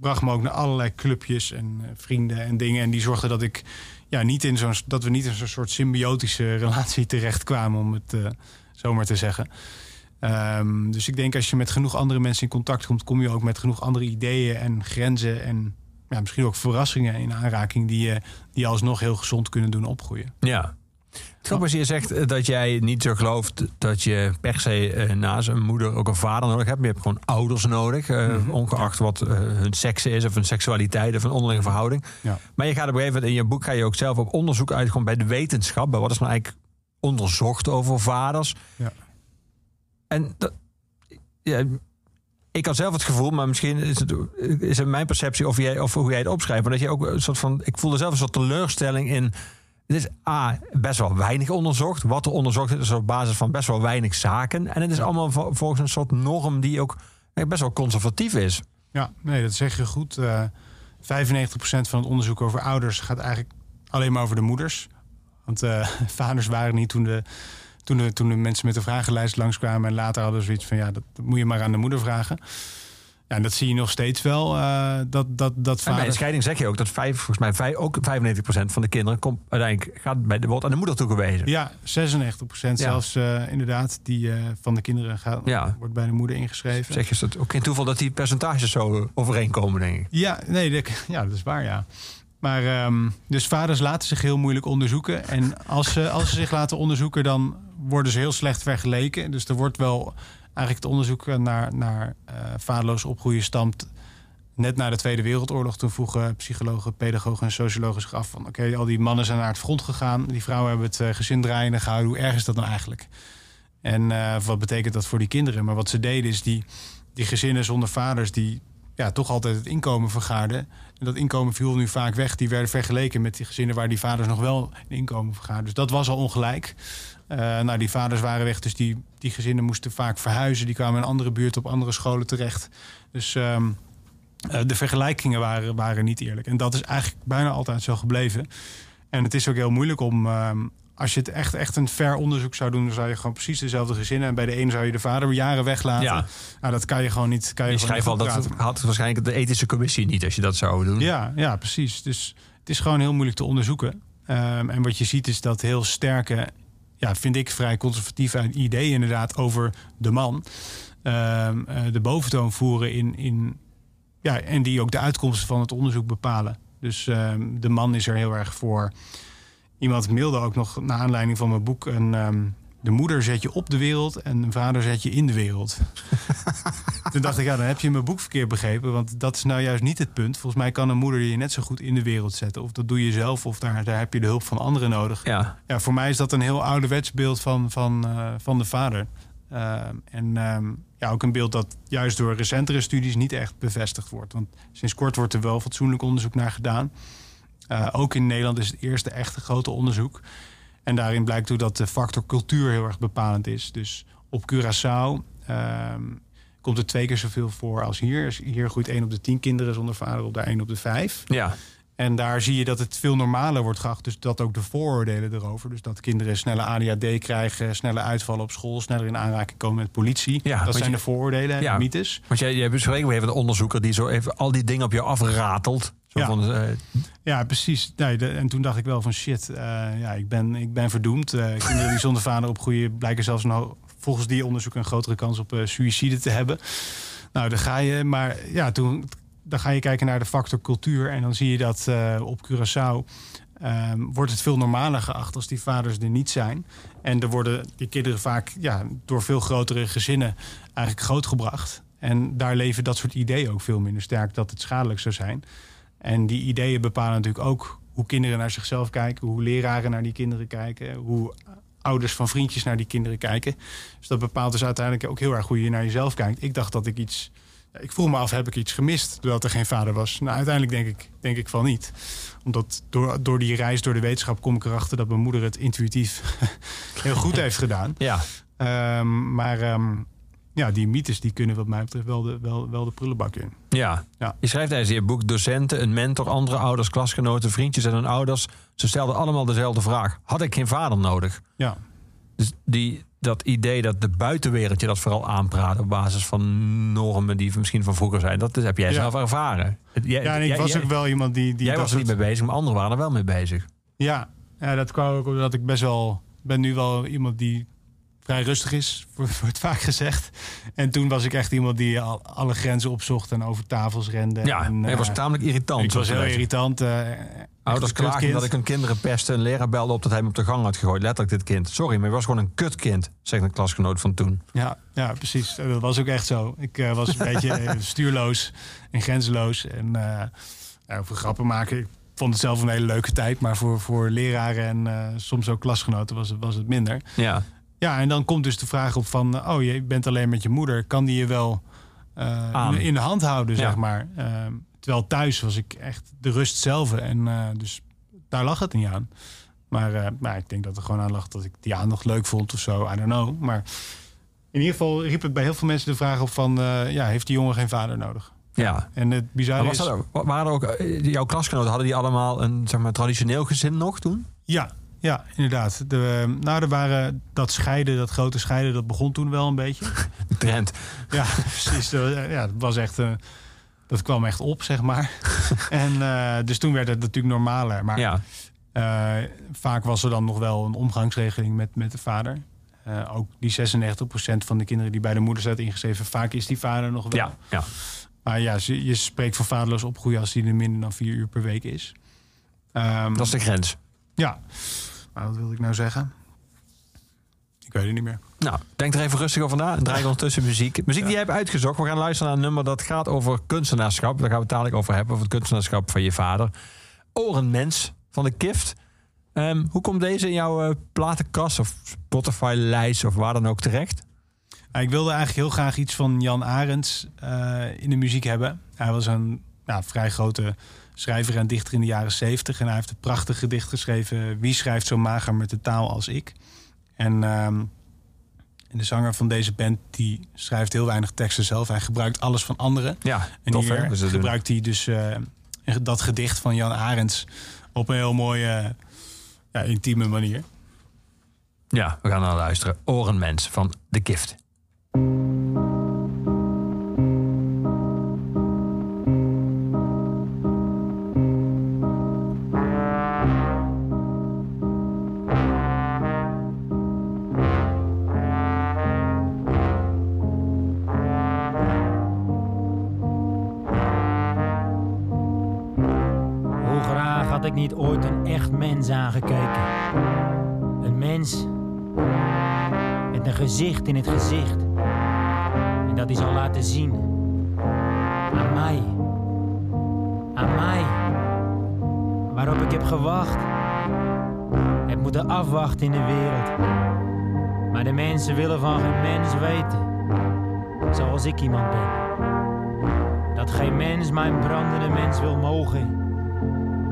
bracht me ook naar allerlei clubjes en eh, vrienden en dingen. En die zorgde dat ik ja, niet in zo'n dat we niet in zo'n soort symbiotische relatie terechtkwamen, om het uh, zo maar te zeggen. Um, dus ik denk als je met genoeg andere mensen in contact komt, kom je ook met genoeg andere ideeën en grenzen en ja, misschien ook verrassingen in aanraking die je die alsnog heel gezond kunnen doen opgroeien. Ja. Grappig je zegt eh, dat jij niet zo gelooft dat je per se uh, naast een moeder ook een vader nodig hebt. Maar je hebt gewoon ouders nodig. Mm -hmm. Ongeacht wat uh, hun seks is of hun seksualiteit of een onderlinge verhouding. Ja. Maar je gaat op een gegeven moment in je boek ga je ook zelf op onderzoek uit gewoon bij de wetenschap. Bij wat is nou eigenlijk onderzocht over vaders. Ja. En dat, ja, ik had zelf het gevoel, maar misschien is het, is het mijn perceptie of, jij, of hoe jij het opschrijft. Maar dat je ook een soort van. Ik voelde zelf een soort teleurstelling in. Het is A, best wel weinig onderzocht. Wat er onderzocht is, is op basis van best wel weinig zaken. En het is allemaal volgens een soort norm die ook best wel conservatief is. Ja, nee, dat zeg je goed. Uh, 95% van het onderzoek over ouders gaat eigenlijk alleen maar over de moeders. Want uh, <laughs> vaders waren niet toen de toen de, toen de mensen met de vragenlijst langskwamen en later hadden ze zoiets van ja, dat, dat moet je maar aan de moeder vragen. Ja, en dat zie je nog steeds wel. Uh, dat, dat, dat vader... bij een scheiding zeg je ook dat vijf, volgens mij vijf, ook 95% van de kinderen komt uiteindelijk gaat bij de wordt aan de moeder toegewezen. Ja, 96% ja. zelfs uh, inderdaad die uh, van de kinderen gaat, ja. wordt bij de moeder ingeschreven. Zeg je dat ook geen toeval dat die percentages zo overeenkomen, denk ik? Ja, nee, dat, <laughs> ja, dat is waar, ja. Maar um, dus vaders laten zich heel moeilijk onderzoeken. En als ze, als ze zich laten onderzoeken, dan worden ze heel slecht vergeleken. Dus er wordt wel eigenlijk het onderzoek naar, naar uh, vaderloos opgroeien stamt net na de Tweede Wereldoorlog. Toen vroegen psychologen, pedagogen en sociologen zich af van... oké, al die mannen zijn naar het front gegaan. Die vrouwen hebben het uh, gezin draaiende gehouden. Hoe erg is dat nou eigenlijk? En uh, wat betekent dat voor die kinderen? Maar wat ze deden is die, die gezinnen zonder vaders... die ja, toch altijd het inkomen vergaarden. En dat inkomen viel nu vaak weg. Die werden vergeleken met die gezinnen waar die vaders nog wel een inkomen vergaarden. Dus dat was al ongelijk. Uh, nou, die vaders waren weg, dus die, die gezinnen moesten vaak verhuizen. Die kwamen in andere buurten op andere scholen terecht. Dus um, uh, de vergelijkingen waren, waren niet eerlijk. En dat is eigenlijk bijna altijd zo gebleven. En het is ook heel moeilijk om, um, als je het echt, echt een ver onderzoek zou doen, dan zou je gewoon precies dezelfde gezinnen. En bij de ene zou je de vader jaren weglaten. Ja. Nou, dat kan je gewoon niet. Kan je, je schrijft al dat had waarschijnlijk de ethische commissie niet als je dat zou doen. Ja, ja, precies. Dus het is gewoon heel moeilijk te onderzoeken. Um, en wat je ziet is dat heel sterke ja, vind ik vrij conservatieve ideeën inderdaad over de man. Uh, de boventoon voeren in, in. Ja, en die ook de uitkomsten van het onderzoek bepalen. Dus uh, de man is er heel erg voor. Iemand mailde ook nog naar aanleiding van mijn boek een. Um, de moeder zet je op de wereld en de vader zet je in de wereld. <laughs> Toen dacht ik, ja, dan heb je mijn boek verkeerd begrepen. Want dat is nou juist niet het punt. Volgens mij kan een moeder je net zo goed in de wereld zetten. Of dat doe je zelf, of daar, daar heb je de hulp van anderen nodig. Ja. Ja, voor mij is dat een heel ouderwets beeld van, van, uh, van de vader. Uh, en um, ja, ook een beeld dat juist door recentere studies niet echt bevestigd wordt. Want sinds kort wordt er wel fatsoenlijk onderzoek naar gedaan. Uh, ook in Nederland is het eerste echte grote onderzoek. En daarin blijkt ook dat de factor cultuur heel erg bepalend is. Dus op Curaçao um, komt er twee keer zoveel voor als hier. Dus hier groeit één op de tien kinderen zonder vader, op daar één op de vijf. Ja. En daar zie je dat het veel normaler wordt geacht. Dus dat ook de vooroordelen erover. Dus dat kinderen snelle ADHD krijgen, sneller uitvallen op school, sneller in aanraking komen met politie. Ja, dat zijn je, de vooroordelen en ja, de mythes. Want jij, jij bespreekt even een onderzoeker die zo even al die dingen op je afratelt. Zo ja. Van, uh, ja, precies. Nee, de, en toen dacht ik wel van shit, uh, ja, ik ben, ik ben verdoemd. Uh, kinderen die zonder vader opgroeien blijken zelfs nog volgens die onderzoek een grotere kans op suïcide te hebben. Nou, dan ga je, maar ja, toen dan ga je kijken naar de factor cultuur en dan zie je dat op Curaçao um, wordt het veel normaler geacht als die vaders er niet zijn. En er worden die kinderen vaak ja, door veel grotere gezinnen eigenlijk grootgebracht. En daar leven dat soort ideeën ook veel minder sterk dat het schadelijk zou zijn. En die ideeën bepalen natuurlijk ook hoe kinderen naar zichzelf kijken, hoe leraren naar die kinderen kijken, hoe ouders van vriendjes naar die kinderen kijken. Dus dat bepaalt dus uiteindelijk ook heel erg hoe je naar jezelf kijkt. Ik dacht dat ik iets. Ik vroeg me af, heb ik iets gemist doordat er geen vader was? Nou, uiteindelijk denk ik, denk ik van niet. Omdat door, door die reis, door de wetenschap, kom ik erachter dat mijn moeder het intuïtief <laughs> heel goed heeft gedaan. Ja. Um, maar um, ja, die mythes die kunnen wat mij betreft wel de, wel, wel de prullenbak in. Ja. Ja. Je schrijft tijdens je boek docenten, een mentor, andere ouders, klasgenoten, vriendjes en hun ouders. Ze stelden allemaal dezelfde vraag. Had ik geen vader nodig? Ja, Dus die, dat idee dat de buitenwereld je dat vooral aanpraat op basis van normen die misschien van vroeger zijn, dat heb jij Ja. zelf ervaren. Jij, ja en ik jij- was jij- ook wel iemand die... die jij was er niet mee bezig, maar anderen waren er wel mee bezig. Ja, ja, dat kwam ook omdat ik best wel... ben nu wel iemand die vrij rustig is, <laughs> wordt vaak gezegd. En toen was ik echt iemand die al, alle grenzen opzocht en over tafels rende. Ja, en, hij eh, was tamelijk irritant. Ik was heel irritant. eh, Ouders klaagden dat ik hun kinderen pestte. Een leraar belde op dat hij hem op de gang had gegooid. Letterlijk dit kind. Sorry, maar je was gewoon een kutkind, zegt een klasgenoot van toen. Ja, ja, precies. Dat was ook echt zo. Ik eh, was een <laughs> beetje eh, stuurloos en grenzeloos. En eh over grappen maken. Ik vond het zelf een hele leuke tijd. Maar voor, voor leraren en eh, soms ook klasgenoten was het, was het minder. Ja, Ja, en dan komt dus de vraag op van... oh, je bent alleen met je moeder. Kan die je wel Aan. in, in de hand houden, Ja. zeg maar? Ehm, terwijl thuis was ik echt de rust zelf. En eh, dus daar lag het niet aan. Maar, eh, maar ik denk dat er gewoon aan lag dat ik die aandacht leuk vond of zo. I don't know. Maar in ieder geval riep het bij heel veel mensen de vraag op van... ja, heeft die jongen geen vader nodig? ja. En het bizarre was is... dat ook, waren er ook, jouw klasgenoten, hadden die allemaal een zeg maar, traditioneel gezin nog toen? Ja, ja, inderdaad. De, nou, er waren dat scheiden, dat grote scheiden, dat begon toen wel een beetje. <laughs> De trend. Ja, precies. Ja, dat was echt. eh, dat kwam echt op, zeg maar. <laughs> en eh, dus toen werd het natuurlijk normaler. Maar Ja, eh, vaak was er dan nog wel een omgangsregeling met, met de vader. Ook die 96% van de kinderen die bij de moeder staat ingeschreven, vaak is die vader nog wel. ja, ja. Maar ja, ze- je spreekt van vaderloos opgroeien als die er minder dan vier uur per week is. Ehm, dat is de grens. Ja. Maar wat wilde ik nou zeggen? Ik weet het niet meer. Nou, denk er even rustig over na. En draai ik <laughs> ondertussen muziek. Muziek die jij hebt uitgezocht. We gaan luisteren naar een nummer dat gaat over kunstenaarschap. Daar gaan we het dadelijk over hebben. Over het kunstenaarschap van je vader. Orenmens van de Kift. Ehm, hoe komt deze in jouw eh, platenkast of Spotify-lijst of waar dan ook terecht? Ik wilde eigenlijk heel graag iets van Jan Arends eh, in de muziek hebben. Hij was een ja, vrij grote schrijver en dichter in de jaren zeventig. En hij heeft een prachtig gedicht geschreven... Wie schrijft zo mager met de taal als ik? En, ehm, en de zanger van deze band die schrijft heel weinig teksten zelf. Hij gebruikt alles van anderen. Ja, En tof hier? Dus doen. gebruikt hij dus eh, dat gedicht van Jan Arends... op een heel mooie, ja, intieme manier. Ja, we gaan naar luisteren. Orenmens van The Gift. In het gezicht. En dat is al laten zien. Aan mij. Aan mij. Waarop ik heb gewacht. Heb moeten afwachten in de wereld. Maar de mensen willen van geen mens weten. Zoals ik iemand ben. Dat geen mens mijn brandende mens wil mogen.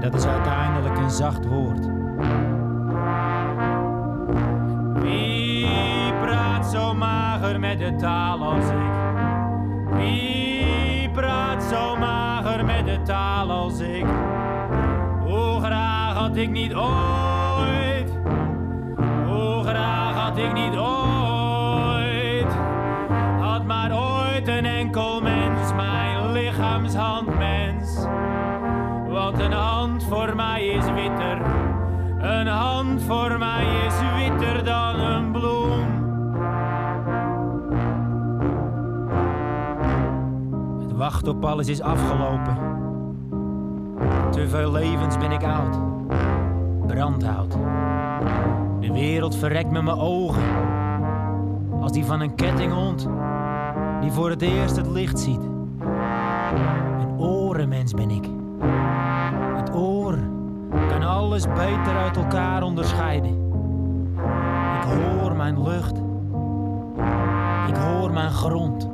Dat is uiteindelijk een zacht woord. Mager met de taal als ik? Wie praat zo mager met de taal als ik? Hoe graag had ik niet ooit? Hoe graag had ik niet ooit? Had maar ooit een enkel mens, mijn lichaamshandmens. Want een hand voor mij is witter. Een hand voor mij is Het wachten op alles is afgelopen. Te veel levens ben ik oud. Brandhout. De wereld verrekt met mijn ogen. Als die van een kettinghond die voor het eerst het licht ziet. Een orenmens ben ik. Het oor kan alles beter uit elkaar onderscheiden. Ik hoor mijn lucht. Ik hoor mijn grond.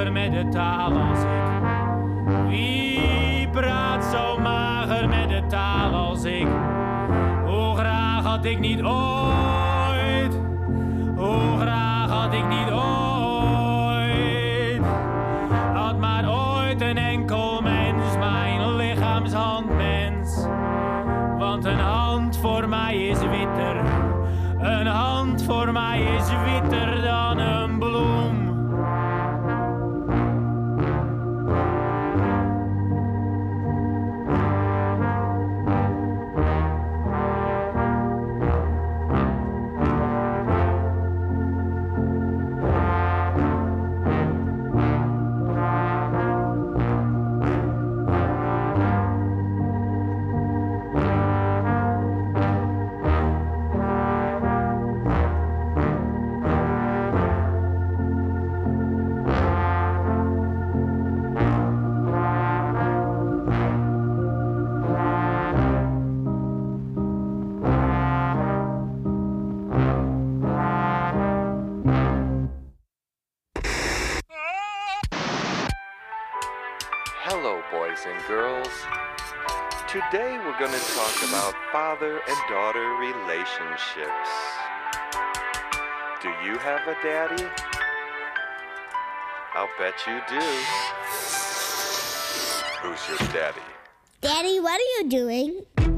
mager met de taal als ik? Wie praat zo mager met de taal als ik? Hoe graag had ik niet ooit, hoe graag had ik niet ooit, had maar ooit een enkel mens, mijn lichaamshandmens. Want een hand voor mij is witter, een hand voor mij is wit. father and daughter relationships. Do you have a daddy? I'll bet you do. Who's your daddy? Daddy, what are you doing?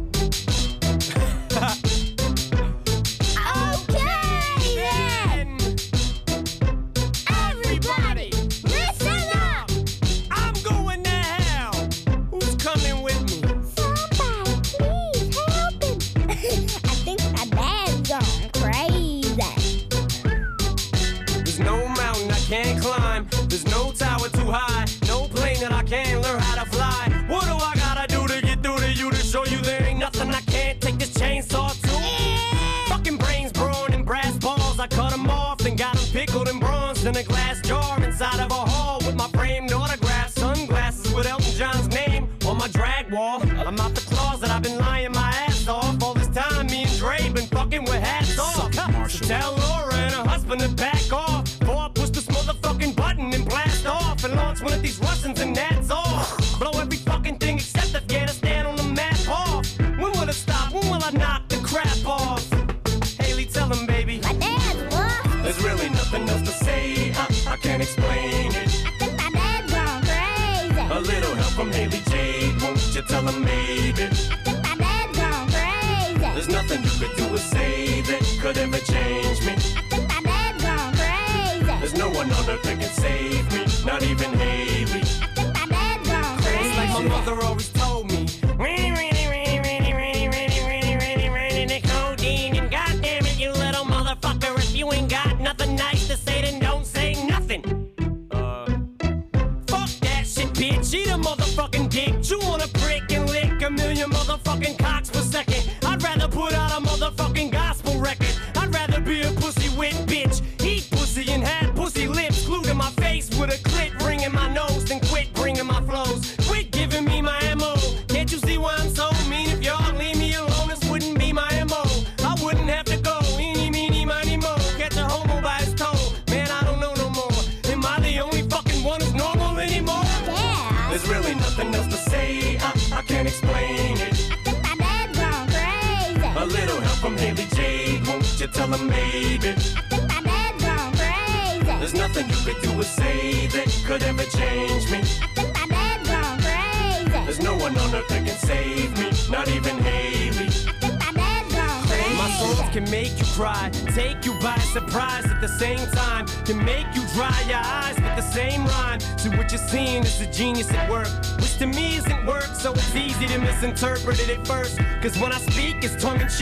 in a glass.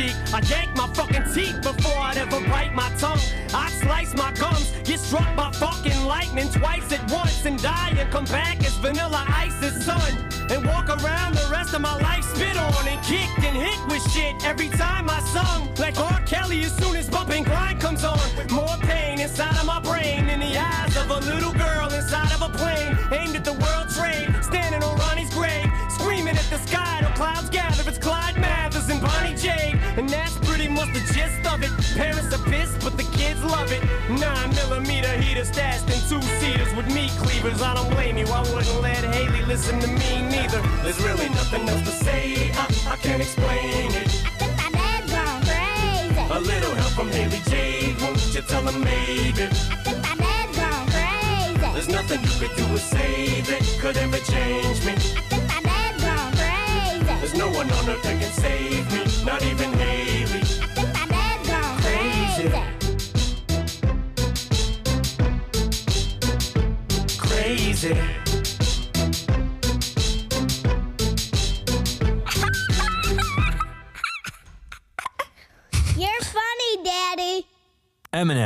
cheek. I yank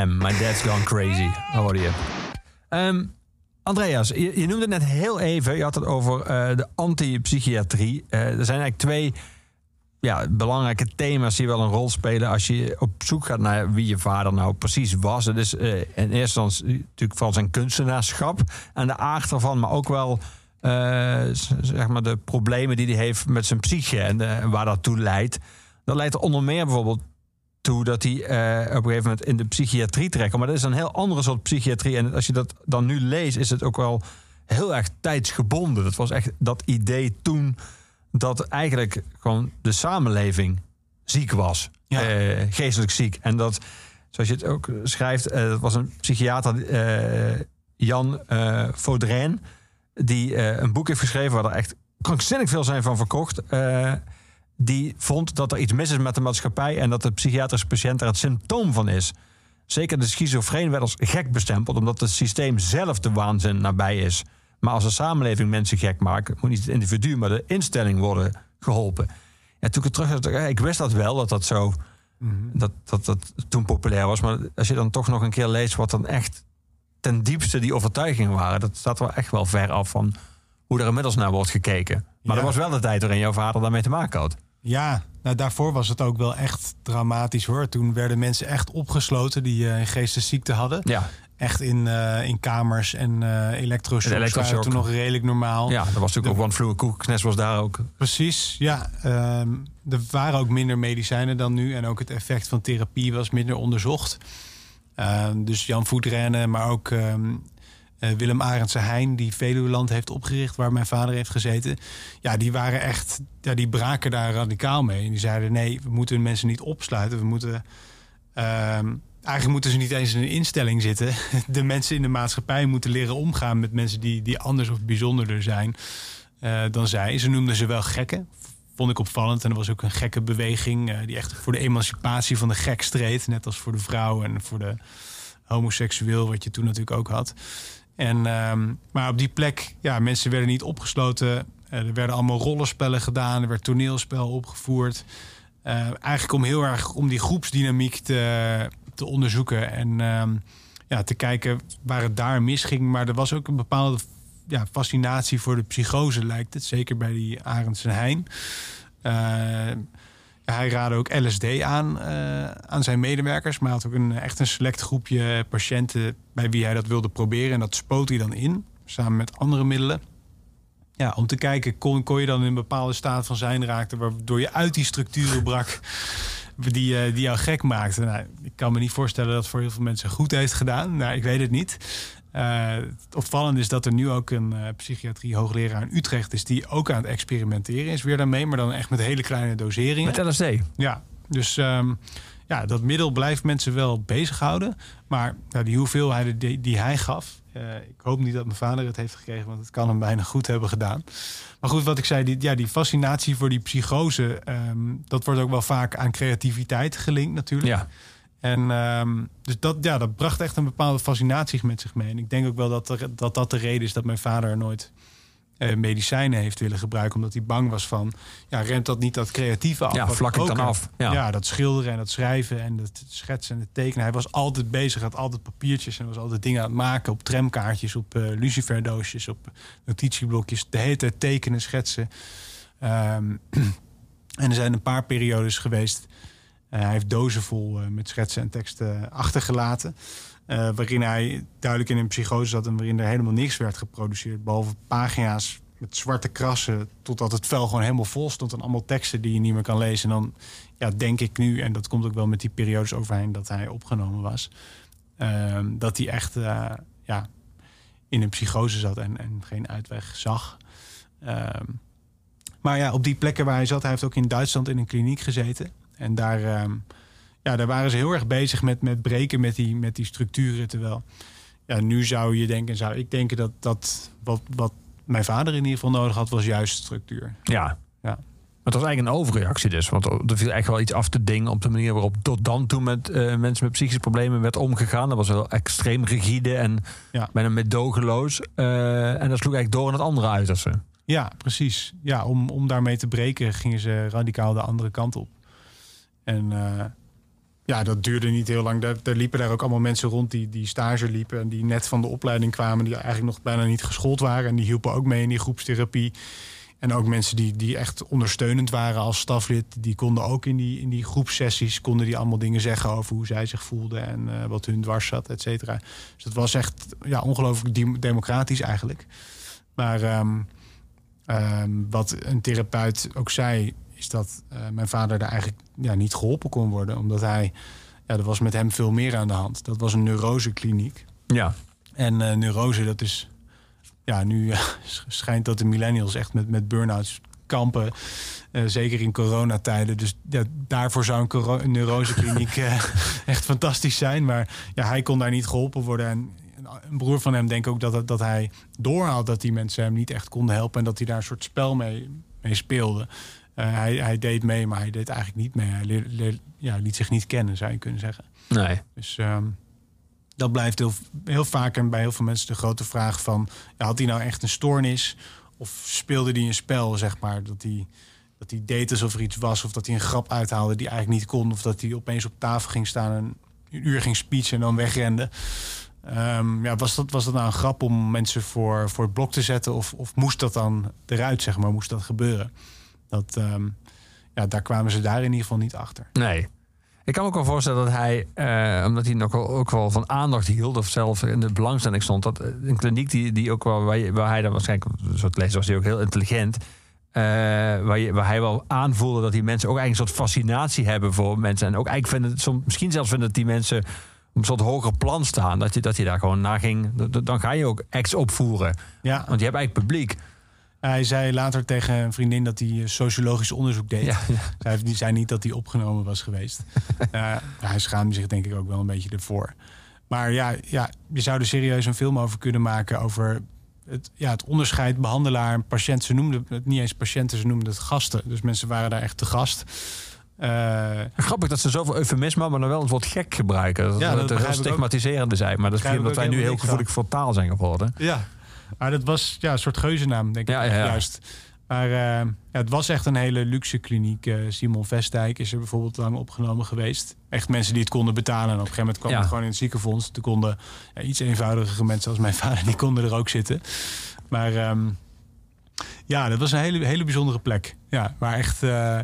Eminem, My Dad's Gone Crazy. Hoorde je. Ehm, Andreas, je, noemde net heel even, je had het over eh, de antipsychiatrie. Eh er zijn eigenlijk twee ja, belangrijke thema's die wel een rol spelen als je op zoek gaat naar wie je vader nou precies was. Het is eh, in eerste instantie natuurlijk van zijn kunstenaarschap en de aard ervan, maar ook wel zeg maar de problemen die hij heeft met zijn psyche en waar dat toe leidt. Dat leidt er onder meer bijvoorbeeld toe dat hij eh, op een gegeven moment in de psychiatrie terechtkomt. Maar dat is een heel andere soort psychiatrie. En als je dat dan nu leest, is het ook wel heel erg tijdsgebonden. Dat was echt dat idee toen dat eigenlijk gewoon de samenleving ziek was. Ja. Eh, geestelijk ziek. En dat, zoals je het ook schrijft, eh, dat was een psychiater, Jan Vaudrijn, die een boek heeft geschreven waar er echt krankzinnig veel zijn van verkocht. Eh, die vond dat er iets mis is met de maatschappij en dat de psychiatrische patiënt er het symptoom van is. Zeker de schizofreen werd als gek bestempeld, omdat het systeem zelf de waanzin nabij is. Maar als de samenleving mensen gek maakt, moet niet het individu, maar de instelling worden geholpen. Ja, toen ik terug had, ja, ik wist dat wel, dat dat zo, dat, dat dat toen populair was. Maar als je dan toch nog een keer leest wat dan echt ten diepste die overtuigingen waren, dat staat wel echt wel ver af van hoe er inmiddels naar wordt gekeken. Maar Ja. er was wel de tijd waarin jouw vader daarmee te maken had. Ja, nou daarvoor was het ook wel echt dramatisch hoor. Toen werden mensen echt opgesloten die eh, een geestesziekte hadden. Ja, Echt in, eh, in kamers en eh elektroshocks waren toen nog redelijk normaal. ja dat was natuurlijk ook One Flew Nest was daar ook. Precies, ja. ehm, er waren ook minder medicijnen dan nu. En ook het effect van therapie was minder onderzocht. Ehm, dus Jan Voetrenne, maar ook ehm, eh, Willem Arendse Heijn... die Veluweland heeft opgericht, waar mijn vader heeft gezeten. Ja, die waren echt... Ja, die braken daar radicaal mee. En die zeiden, nee, we moeten mensen niet opsluiten. We moeten... ehm, eigenlijk moeten ze niet eens in een instelling zitten. <laughs> De mensen in de maatschappij moeten leren omgaan... met mensen die, die anders of bijzonderder zijn eh, dan zij. Ze noemden ze wel gekken. Vond ik opvallend. En er was ook een gekke beweging... eh, die echt voor de emancipatie van de gek streed. Net als voor de vrouw en voor de homoseksueel... wat je toen natuurlijk ook had. En, ehm, maar op die plek, ja, mensen werden niet opgesloten. Eh, er werden allemaal rollenspellen gedaan. Er werd toneelspel opgevoerd. Eh, eigenlijk om heel erg om die groepsdynamiek te, te onderzoeken. En ehm, ja, te kijken waar het daar misging. Maar er was ook een bepaalde ja, fascinatie voor de psychose, lijkt het. Zeker bij die Arends en Heijn. Eh, hij raadde ook LSD aan eh, aan zijn medewerkers. Maar had ook een, echt een select groepje patiënten bij wie hij dat wilde proberen. En dat spoot hij dan in, samen met andere middelen. Ja, om te kijken, kon, kon je dan in een bepaalde staat van zijn raakte... waardoor je uit die structuren brak <laughs> die, eh, die jou gek maakte. Nou, ik kan me niet voorstellen dat voor heel veel mensen goed heeft gedaan. Nou, ik weet het niet. Eh, het opvallende is dat er nu ook een eh, psychiatrie hoogleraar in Utrecht is... die ook aan het experimenteren is weer daarmee... maar dan echt met hele kleine doseringen. Met LSD. Ja, dus ehm, ja, dat middel blijft mensen wel bezighouden. Maar ja, die hoeveelheid die, die hij gaf... eh, ik hoop niet dat mijn vader het heeft gekregen... want het kan hem bijna goed hebben gedaan. Maar goed, wat ik zei, die, ja, die fascinatie voor die psychose... ehm, dat wordt ook wel vaak aan creativiteit gelinkt natuurlijk. Ja. En ehm, dus dat, ja, dat bracht echt een bepaalde fascinatie met zich mee. En ik denk ook wel dat er, dat, dat de reden is dat mijn vader nooit eh, medicijnen heeft willen gebruiken. Omdat hij bang was van, ja, remt dat niet dat creatieve af? Ja, ik vlak het dan af. Ja. Ja. dat schilderen en dat schrijven en dat schetsen en het tekenen. Hij was altijd bezig, had altijd papiertjes en was altijd dingen aan het maken op tramkaartjes, op eh luciferdoosjes, op notitieblokjes. De hele tijd tekenen, schetsen. Ehm, <clears throat> en er zijn een paar periodes geweest. Eh, hij heeft dozen vol eh, met schetsen en teksten achtergelaten. eh, waarin hij duidelijk in een psychose zat en waarin er helemaal niks werd geproduceerd. Behalve pagina's met zwarte krassen. Totdat het vel gewoon helemaal vol stond. En allemaal teksten die je niet meer kan lezen. En dan ja, denk ik nu, en dat komt ook wel met die periodes overheen dat hij opgenomen was. ehm, dat hij echt ja, in een psychose zat en, en geen uitweg zag. Ehm, maar ja, op die plekken waar hij zat, hij heeft ook in Duitsland in een kliniek gezeten. En daar, ehm, ja, daar waren ze heel erg bezig met, met breken met die, met die structuren. Terwijl ja, nu zou je denken, zou ik denken dat, dat wat, wat mijn vader in ieder geval nodig had, was juist structuur. Ja. Ja. Maar het was eigenlijk een overreactie dus. Want er viel echt wel iets af te dingen op de manier waarop tot dan toe met eh, mensen met psychische problemen werd omgegaan. Dat was wel extreem rigide en Ja. bijna medogeloos. Eh, en dat sloeg eigenlijk door in het andere uiterste. Ja, precies. Ja, om, om daarmee te breken gingen ze radicaal de andere kant op. En eh, ja, dat duurde niet heel lang. Daar, liepen daar ook allemaal mensen rond die, die stage liepen... en die net van de opleiding kwamen... die eigenlijk nog bijna niet geschoold waren. En die hielpen ook mee in die groepstherapie. En ook mensen die, die echt ondersteunend waren als staflid... die konden ook in die, in die groepsessies... konden die allemaal dingen zeggen over hoe zij zich voelden... en eh, wat hun dwars zat, et cetera. Dus dat was echt ja, ongelooflijk dem- democratisch eigenlijk. Maar... ehm, Ehm, wat een therapeut ook zei, is dat eh, mijn vader daar eigenlijk ja, niet geholpen kon worden. Omdat hij, ja, er was met hem veel meer aan de hand. Dat was een neurosekliniek. Ja. En eh, neurose, dat is, ja, nu eh, <laughs> schijnt dat de millennials echt met, met burn-outs kampen. Zeker in coronatijden. Dus ja, daarvoor zou een, neurosekliniek <laughs> echt fantastisch zijn. Maar ja, hij kon daar niet geholpen worden. En een broer van hem denkt ook dat, dat hij doorhaalt dat die mensen hem niet echt konden helpen. En dat hij daar een soort spel mee, mee speelde. Eh, hij, hij deed mee, maar hij deed eigenlijk niet mee. Hij leer- leer- ja, liet zich niet kennen, zou je kunnen zeggen. Nee. Dus ehm, dat blijft heel, heel vaak en bij heel veel mensen de grote vraag van... Ja, had hij nou echt een stoornis? Of speelde hij een spel, zeg maar? Dat hij, dat hij deed alsof er iets was. Of dat hij een grap uithaalde die eigenlijk niet kon. Of dat hij opeens op tafel ging staan en een uur ging speechen en dan wegrende. Ehm, ja, was, dat, was dat nou een grap om mensen voor, voor het blok te zetten? Of, of moest dat dan eruit, zeg maar? Moest dat gebeuren? Dat, ehm, ja, daar kwamen ze daar in ieder geval niet achter. Nee. Ik kan me ook wel voorstellen dat hij, eh, omdat hij nog wel, ook wel van aandacht hield, of zelf in de belangstelling stond, dat eh, een kliniek die, die ook wel, waar, hij dan waarschijnlijk, het lezen was hij ook heel intelligent, eh, waar, je, waar hij wel aanvoelde dat die mensen ook eigenlijk een soort fascinatie hebben voor mensen. En ook eigenlijk vinden, soms, misschien zelfs vinden dat die mensen op een soort hoger plan staan. Dat je, dat je daar gewoon naar ging. Dan ga je ook acts opvoeren. Ja. Want je hebt eigenlijk publiek. Hij zei later tegen een vriendin dat hij eh, sociologisch onderzoek deed. Ja, ja. Zij die zei niet dat hij opgenomen was geweest. <laughs> Eh, hij schaamde zich denk ik ook wel een beetje ervoor. Maar ja, ja, je zou er serieus een film over kunnen maken... over het, ja, het onderscheid behandelaar en patiënt. Ze noemden het niet eens patiënten, ze noemden het gasten. Dus mensen waren daar echt te gast. Eh, Grappig dat ze zoveel eufemisme, maar dan wel het woord gek gebruiken. Dat, Ja, dat het een heel stigmatiserende zijn. Maar dat is omdat wij nu heel gevoelig voor taal zijn geworden. Ja. Maar dat was ja, een soort geuzennaam, denk ik. Ja, ja, ja. Juist. Maar eh, het was echt een hele luxe kliniek. Eh, Simon Vestdijk is er bijvoorbeeld lang opgenomen geweest. Echt mensen die het konden betalen. En op een gegeven moment kwam het gewoon in het ziekenfonds. Toen konden iets eenvoudigere mensen als mijn <laughs> vader... die konden er ook zitten. Maar ehm, ja, dat was een hele, hele bijzondere plek. Ja, waar, echt, eh,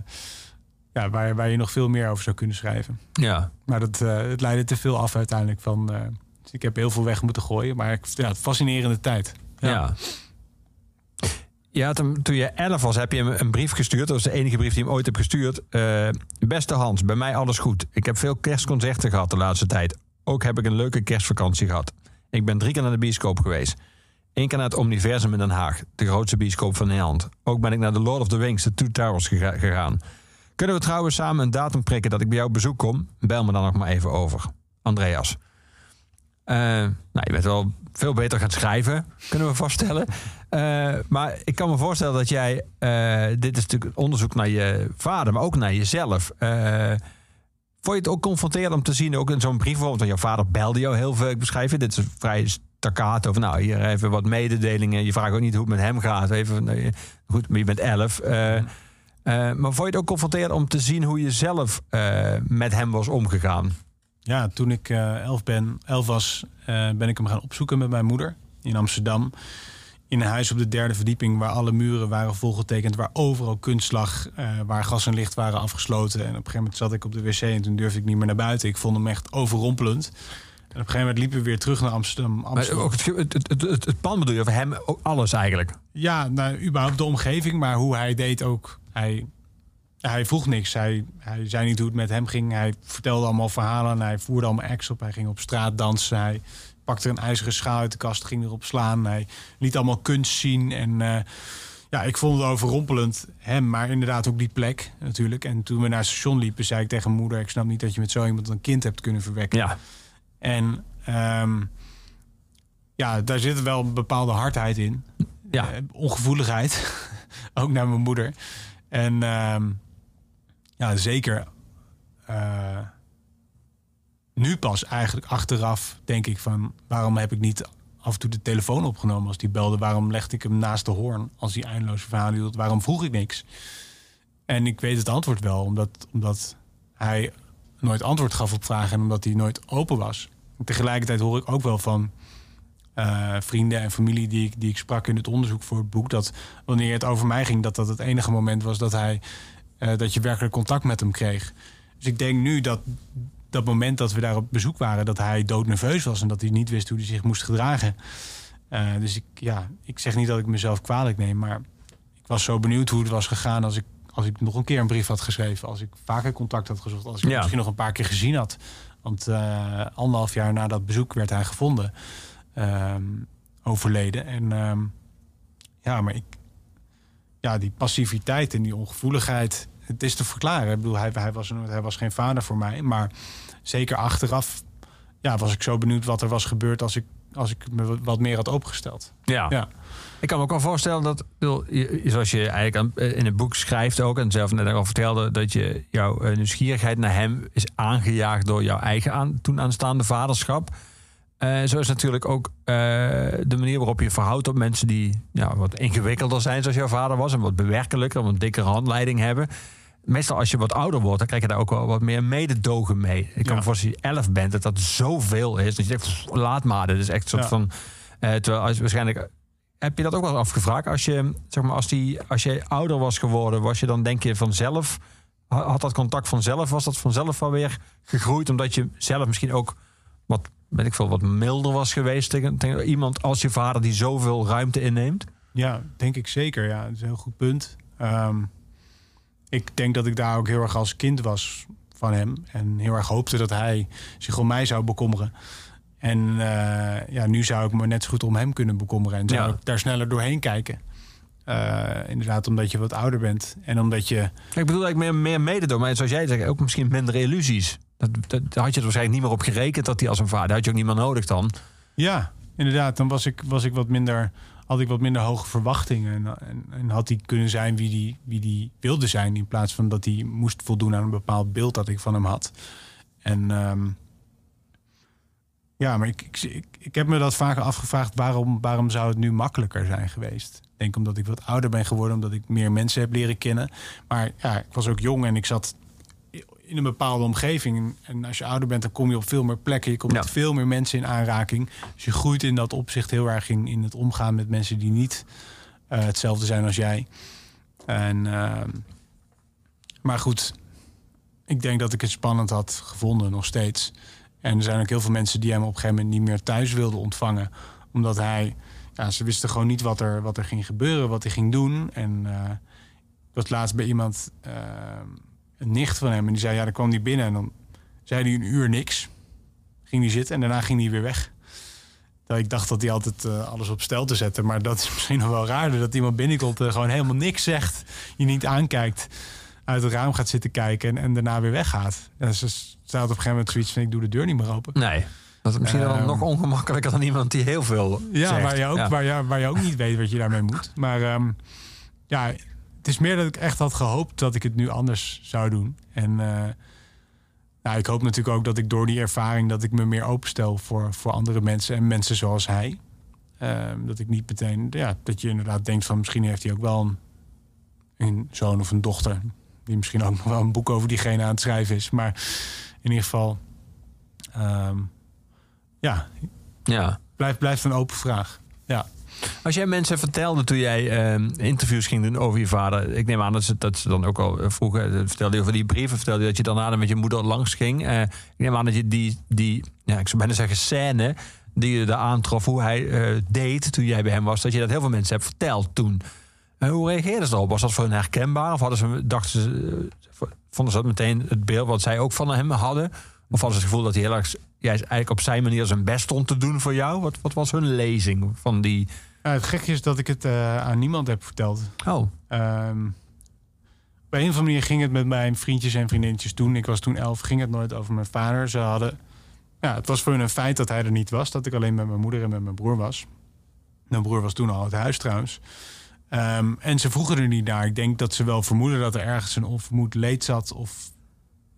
ja, waar, waar je nog veel meer over zou kunnen schrijven. Ja. Maar dat, het leidde te veel af uiteindelijk van... dus ik heb heel veel weg moeten gooien. Maar ik, ja, fascinerende tijd. Ja. Hem, toen je 11 was, heb je hem een brief gestuurd. Dat was de enige brief die hem ooit hebt gestuurd. Eh, beste Hans, bij mij alles goed. Ik heb veel kerstconcerten gehad de laatste tijd. Ook heb ik een leuke kerstvakantie gehad. Ik ben drie keer naar de bioscoop geweest. Eén keer naar het Omniversum in Den Haag, de grootste bioscoop van Nederland. Ook ben ik naar de Lord of the Rings, de Two Towers gega- gegaan. Kunnen we trouwens samen een datum prikken dat ik bij jou op bezoek kom? Bel me dan nog maar even over. Andreas. Eh, nou, je bent wel veel beter gaan schrijven, kunnen we vaststellen. Eh, maar ik kan me voorstellen dat jij... eh, dit is natuurlijk onderzoek naar je vader, maar ook naar jezelf. Eh, vond je het ook confronterend om te zien, ook in zo'n brief bijvoorbeeld... want jouw vader belde jou heel veel, ik beschrijf het. Dit is vrij staccato van nou, hier even wat mededelingen. Je vraagt ook niet hoe het met hem gaat. Even, nee, goed, maar je bent elf. Eh, maar vond je het ook confronterend om te zien hoe je zelf met hem was omgegaan? Ja, toen ik eh, elf, ben, elf was, eh, ben ik hem gaan opzoeken met mijn moeder in Amsterdam. In een huis op de derde verdieping waar alle muren waren volgetekend, waar overal kunst lag, eh, waar gas en licht waren afgesloten. En op een gegeven moment zat ik op de wc en toen durfde ik niet meer naar buiten. Ik vond hem echt overrompelend. En op een gegeven moment liepen we weer terug naar Amsterdam. Maar ook het, het, het, het, het bedoel je, of hem ook alles eigenlijk? Ja, nou, überhaupt de omgeving, maar hoe hij deed ook. Hij, hij vroeg niks. Hij, hij zei niet hoe het met hem ging. Hij vertelde allemaal verhalen. En hij voerde allemaal acts op. Hij ging op straat dansen. Hij pakte een ijzeren schaal uit de kast, ging erop slaan. Hij liet allemaal kunst zien. En eh, ja, ik vond het overrompelend hem, maar inderdaad ook die plek natuurlijk. En toen we naar het station liepen, zei ik tegen mijn moeder... ik snap niet dat je met zo iemand een kind hebt kunnen verwekken. Ja, En ehm, ja, daar zit wel een bepaalde hardheid in. ja. Eh, ongevoeligheid. <laughs> ook naar mijn moeder. En ehm, ja, zeker eh, nu pas eigenlijk achteraf denk ik van... waarom heb ik niet af en toe de telefoon opgenomen als die belde? Waarom legde ik hem naast de hoorn als hij eindeloos verhaal hield? Waarom vroeg ik niks? En ik weet het antwoord wel, omdat, omdat hij nooit antwoord gaf op vragen... en omdat hij nooit open was. Tegelijkertijd hoor ik ook wel van eh, vrienden en familie die ik, die ik sprak in het onderzoek voor het boek... dat wanneer het over mij ging, dat dat het enige moment was dat, hij, eh, dat je werkelijk contact met hem kreeg. Dus ik denk nu dat dat moment dat we daar op bezoek waren... dat hij doodnerveus was en dat hij niet wist hoe hij zich moest gedragen. Eh, dus ik, ja, ik zeg niet dat ik mezelf kwalijk neem, maar ik was zo benieuwd hoe het was gegaan... als ik, als ik nog een keer een brief had geschreven, als ik vaker contact had gezocht... als ik Ja. misschien nog een paar keer gezien had. Want eh, anderhalf jaar na dat bezoek werd hij gevonden, ehm, overleden. En ehm, ja, maar ik, ja, die passiviteit en die ongevoeligheid, het is te verklaren. Ik bedoel, hij, hij, was, hij was geen vader voor mij, maar zeker achteraf ja, was ik zo benieuwd wat er was gebeurd als ik, als ik me wat- meer had opengesteld. ja. Ja, Ik kan me ook wel voorstellen dat, zoals je eigenlijk in het boek schrijft ook, en zelf net al vertelde, dat je jouw eh, nieuwsgierigheid naar hem is aangejaagd door jouw eigen aan, toen aanstaande vaderschap. Eh, zo is natuurlijk ook eh, de manier waarop je verhoudt op mensen die ja, wat ingewikkelder zijn, zoals jouw vader was, en wat bewerkelijker, wat dikkere handleiding hebben. Meestal als je wat ouder wordt, dan krijg je daar ook wel wat meer mededogen mee. Ik kan Ja. me voorstellen, als je elf bent, dat dat zoveel is. Dat je denkt, pff, laat maar. Dat is echt een soort Ja. van... eh, terwijl als waarschijnlijk heb je dat ook wel afgevraagd? Als je, zeg maar, als, die, als je ouder was geworden, was je dan denk je vanzelf... ha- Had dat contact vanzelf, was dat vanzelf wel weer gegroeid? Omdat je zelf misschien ook wat, weet ik veel, wat milder was geweest tegen, tegen iemand als je vader die zoveel ruimte inneemt? ja denk ik zeker. Ja, dat is een heel goed punt. Ehm, ik denk dat ik daar ook heel erg als kind was van hem. En heel erg hoopte dat hij zich om mij zou bekommeren. En eh, ja, nu zou ik me net zo goed om hem kunnen bekommeren. En zou Ja. ik daar sneller doorheen kijken. Eh, inderdaad, omdat je wat ouder bent. En omdat je... Ik bedoel eigenlijk meer, meer mededogen. Maar zoals jij zegt, ook misschien minder illusies. Dat, dat, daar had je er waarschijnlijk niet meer op gerekend dat hij als een vader... had je ook niet meer nodig dan. Ja, inderdaad. Dan was ik, was ik wat minder, had ik wat minder hoge verwachtingen. En, en, en had hij kunnen zijn wie die, wie die wilde zijn. In plaats van dat hij moest voldoen aan een bepaald beeld dat ik van hem had. En ehm, ja, maar ik, ik, ik, ik heb me dat vaker afgevraagd. Waarom, waarom zou het nu makkelijker zijn geweest? Ik denk omdat ik wat ouder ben geworden. Omdat ik meer mensen heb leren kennen. Maar ja, ik was ook jong en ik zat in een bepaalde omgeving. En als je ouder bent, dan kom je op veel meer plekken. Je komt Ja. met veel meer mensen in aanraking. Dus je groeit in dat opzicht heel erg in, in het omgaan met mensen die niet eh, hetzelfde zijn als jij. En, ehm, maar goed, ik denk dat ik het spannend had gevonden, nog steeds. En er zijn ook heel veel mensen die hem op een gegeven moment niet meer thuis wilden ontvangen. Omdat hij, ja, ze wisten gewoon niet wat er, wat er ging gebeuren, wat hij ging doen. En eh, ik was laatst bij iemand, eh, een nicht van hem, en die zei, ja, dan kwam hij binnen en dan zei hij een uur niks. Ging hij zitten en daarna ging hij weer weg. Dat ik dacht dat hij altijd eh, alles op stel te zetten. Maar dat is <laughs> misschien nog wel raarder. Dat iemand binnenkomt en gewoon helemaal niks zegt. Je niet aankijkt. Uit het raam gaat zitten kijken en, en daarna weer weggaat. Ja, ze staat op een gegeven moment zoiets van ik doe de deur niet meer open. Nee. Dat is misschien wel Ehm. nog ongemakkelijker dan iemand die heel veel Ja, zegt. waar je, ook, Ja. Waar, je, waar je ook niet weet wat je daarmee moet. Maar ehm, ja, het is meer dat ik echt had gehoopt dat ik het nu anders zou doen. En eh, nou, ik hoop natuurlijk ook dat ik door die ervaring... dat ik me meer openstel voor, voor andere mensen en mensen zoals hij. Ehm, dat ik niet meteen... Ja, dat je inderdaad denkt van misschien heeft hij ook wel een, een zoon of een dochter... die misschien ook nog wel een boek over diegene aan het schrijven is. Maar in ieder geval... ehm, ja, ja. blijft, blijft een open vraag. Ja. Als jij mensen vertelde toen jij ehm, interviews ging doen over je vader. Ik neem aan dat ze, dat ze dan ook al eh, vroegen. eh, Vertelde over die brieven. Vertelde je dat je daarna met je moeder langs ging. Eh, ik neem aan dat je die, die ja, ik zou bijna zeggen scène. die je daar aantrof. hoe hij deed toen jij bij hem was. dat je dat heel veel mensen hebt verteld toen. Hoe reageerden ze erop? Was dat voor hen herkenbaar? Of hadden ze, dachten ze, vonden ze dat meteen het beeld wat zij ook van hem hadden? Of hadden ze het gevoel dat hij heel erg, jij eigenlijk op zijn manier zijn best stond te doen voor jou? Wat, wat was hun lezing van die Ja, het gekke is dat ik het eh, aan niemand heb verteld. Oh, Ehm, op een of andere manier ging het met mijn vriendjes en vriendinnetjes toen. Ik was toen elf, ging het nooit over mijn vader. Ze hadden... Ja, het was voor hun een feit dat hij er niet was. Dat ik alleen met mijn moeder en met mijn broer was. Mijn broer was toen al uit huis trouwens. Ehm, en ze vroegen er niet naar. Ik denk dat ze wel vermoeden dat er ergens een onvermoed leed zat. Of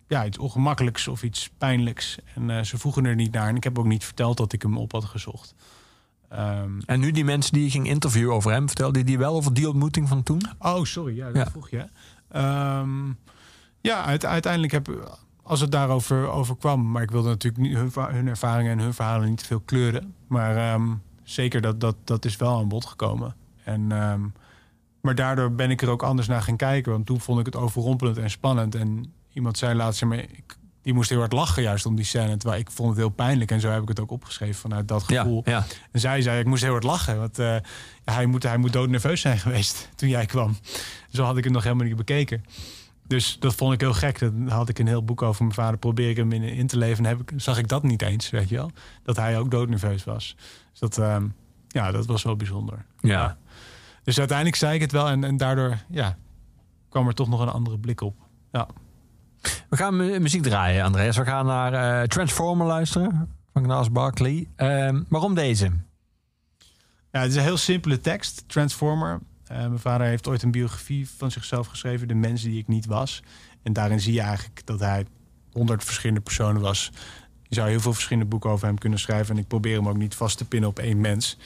ja, iets ongemakkelijks of iets pijnlijks. En eh, ze vroegen er niet naar. En ik heb ook niet verteld dat ik hem op had gezocht. Ehm, en nu die mensen die je ging interviewen over hem, vertelde die wel over die ontmoeting van toen? Oh, sorry. Ja, dat Ja. vroeg je. Ehm, ja, uite- uiteindelijk heb als het daarover over kwam, maar ik wilde natuurlijk niet hun, hun ervaringen en hun verhalen niet te veel kleuren. Maar ehm, zeker dat, dat dat is wel aan bod gekomen. En, maar daardoor ben ik er ook anders naar gaan kijken. Want toen vond ik het overrompelend en spannend. En iemand zei laatst, maar, ik, die moest heel hard lachen juist om die scène. Terwijl ik vond het heel pijnlijk. En zo heb ik het ook opgeschreven vanuit dat gevoel. ja. En zij zei, ik moest heel hard lachen. Want eh, hij, moet, hij moet doodnerveus zijn geweest <laughs> toen jij kwam. Zo had ik het nog helemaal niet bekeken. Dus dat vond ik heel gek. Dat had ik een heel boek over mijn vader. Probeer ik hem in, in te leven. En heb ik, zag ik dat niet eens, weet je wel. Dat hij ook doodnerveus was. Dus dat, ehm, ja, dat was wel bijzonder. Ja. Dus uiteindelijk zei ik het wel. En, en daardoor ja, kwam er toch nog een andere blik op. Ja. We gaan mu- muziek draaien, Andreas. We gaan naar eh, Transformer luisteren van Gnars Barkley. Ehm, waarom deze? Ja, het is een heel simpele tekst, Transformer. Eh, mijn vader heeft ooit een biografie van zichzelf geschreven, De mens die ik niet was. En daarin zie je eigenlijk dat hij honderd verschillende personen was. Je zou heel veel verschillende boeken over hem kunnen schrijven. En ik probeer hem ook niet vast te pinnen op één mens.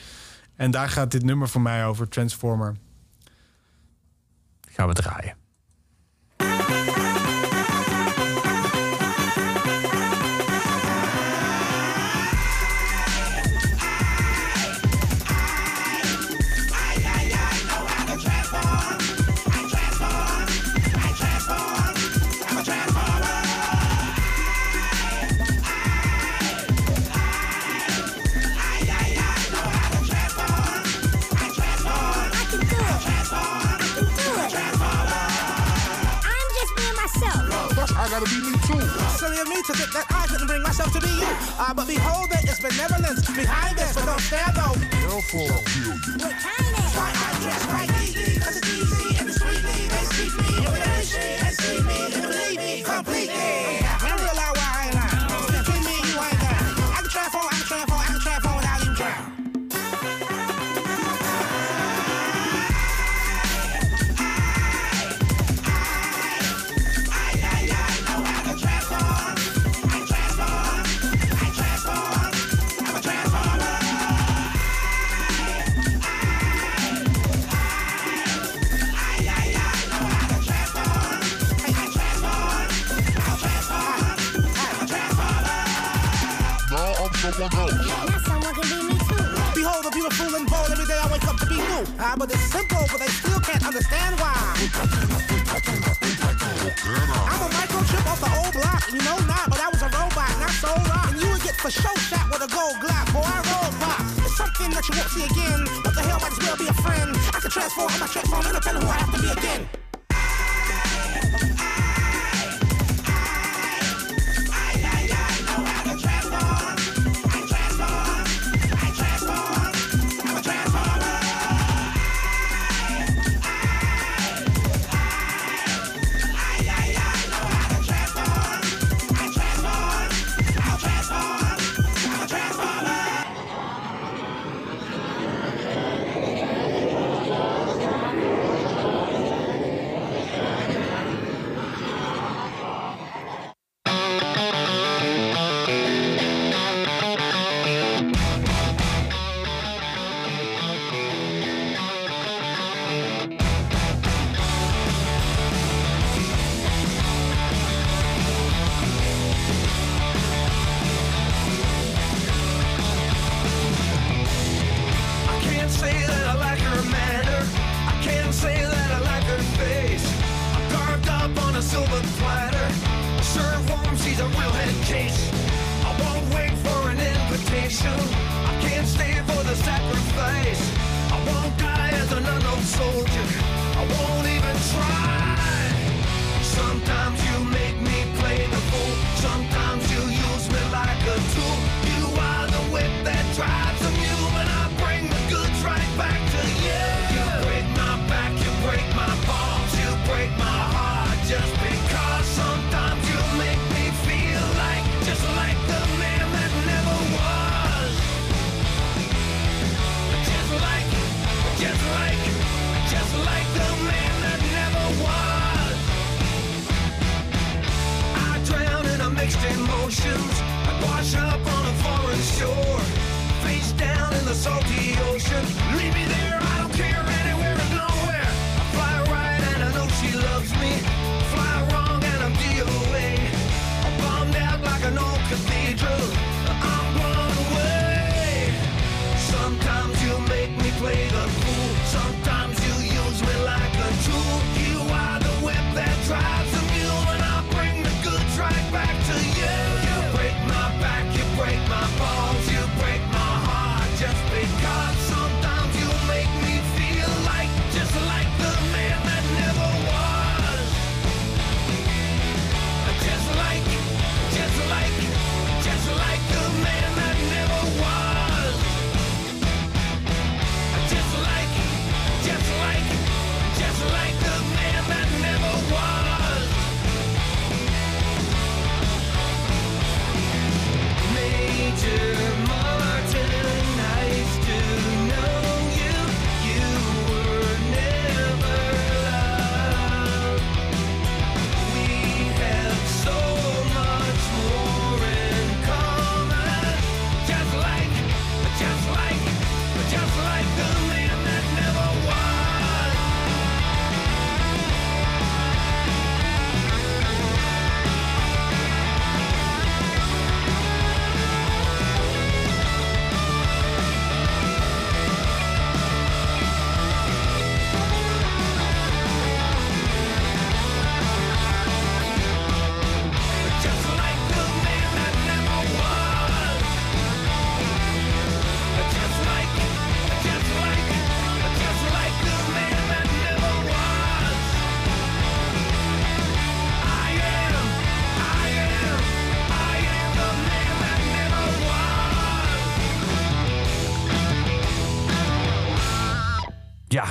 En daar gaat dit nummer voor mij over, Transformer. Gaan we draaien. Of me to think that I couldn't bring myself to be you. Uh, but behold, there is benevolence behind this. So don't stare though. Therefore, I'll kill you. What kind of? Why I dress cause it's easy and discreetly. They see me, and when they see and see me, and believe me completely. Ah, but it's simple, but they still can't understand why. I'm a microchip off the old block. You know not, but I was a robot, not so rock. And you would get for show shot with a gold glock. Boy, I roll pop. It's something that you won't see again. What the hell might as well be a friend. I can transform, I transform, independent who I have to be again.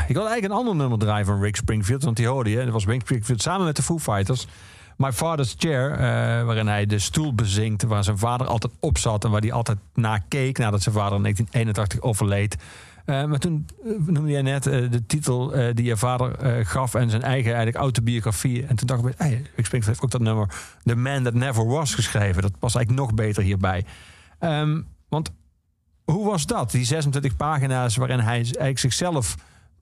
Ik wil eigenlijk een ander nummer draaien van Rick Springfield. Want die hoorde je. Dat was Rick Springfield samen met de Foo Fighters. My Father's Chair. eh, waarin hij de stoel bezinkt. Waar zijn vader altijd op zat. En waar hij altijd naar keek. Nadat zijn vader in 1981 overleed. Eh, maar toen eh, noemde jij net de titel die je vader gaf. En zijn eigen eigenlijk autobiografie. En toen dacht ik, hey, Rick Springfield heeft ook dat nummer. The Man That Never Was geschreven. Dat was eigenlijk nog beter hierbij. Ehm, want hoe was dat? Die 26 pagina's waarin hij eigenlijk zichzelf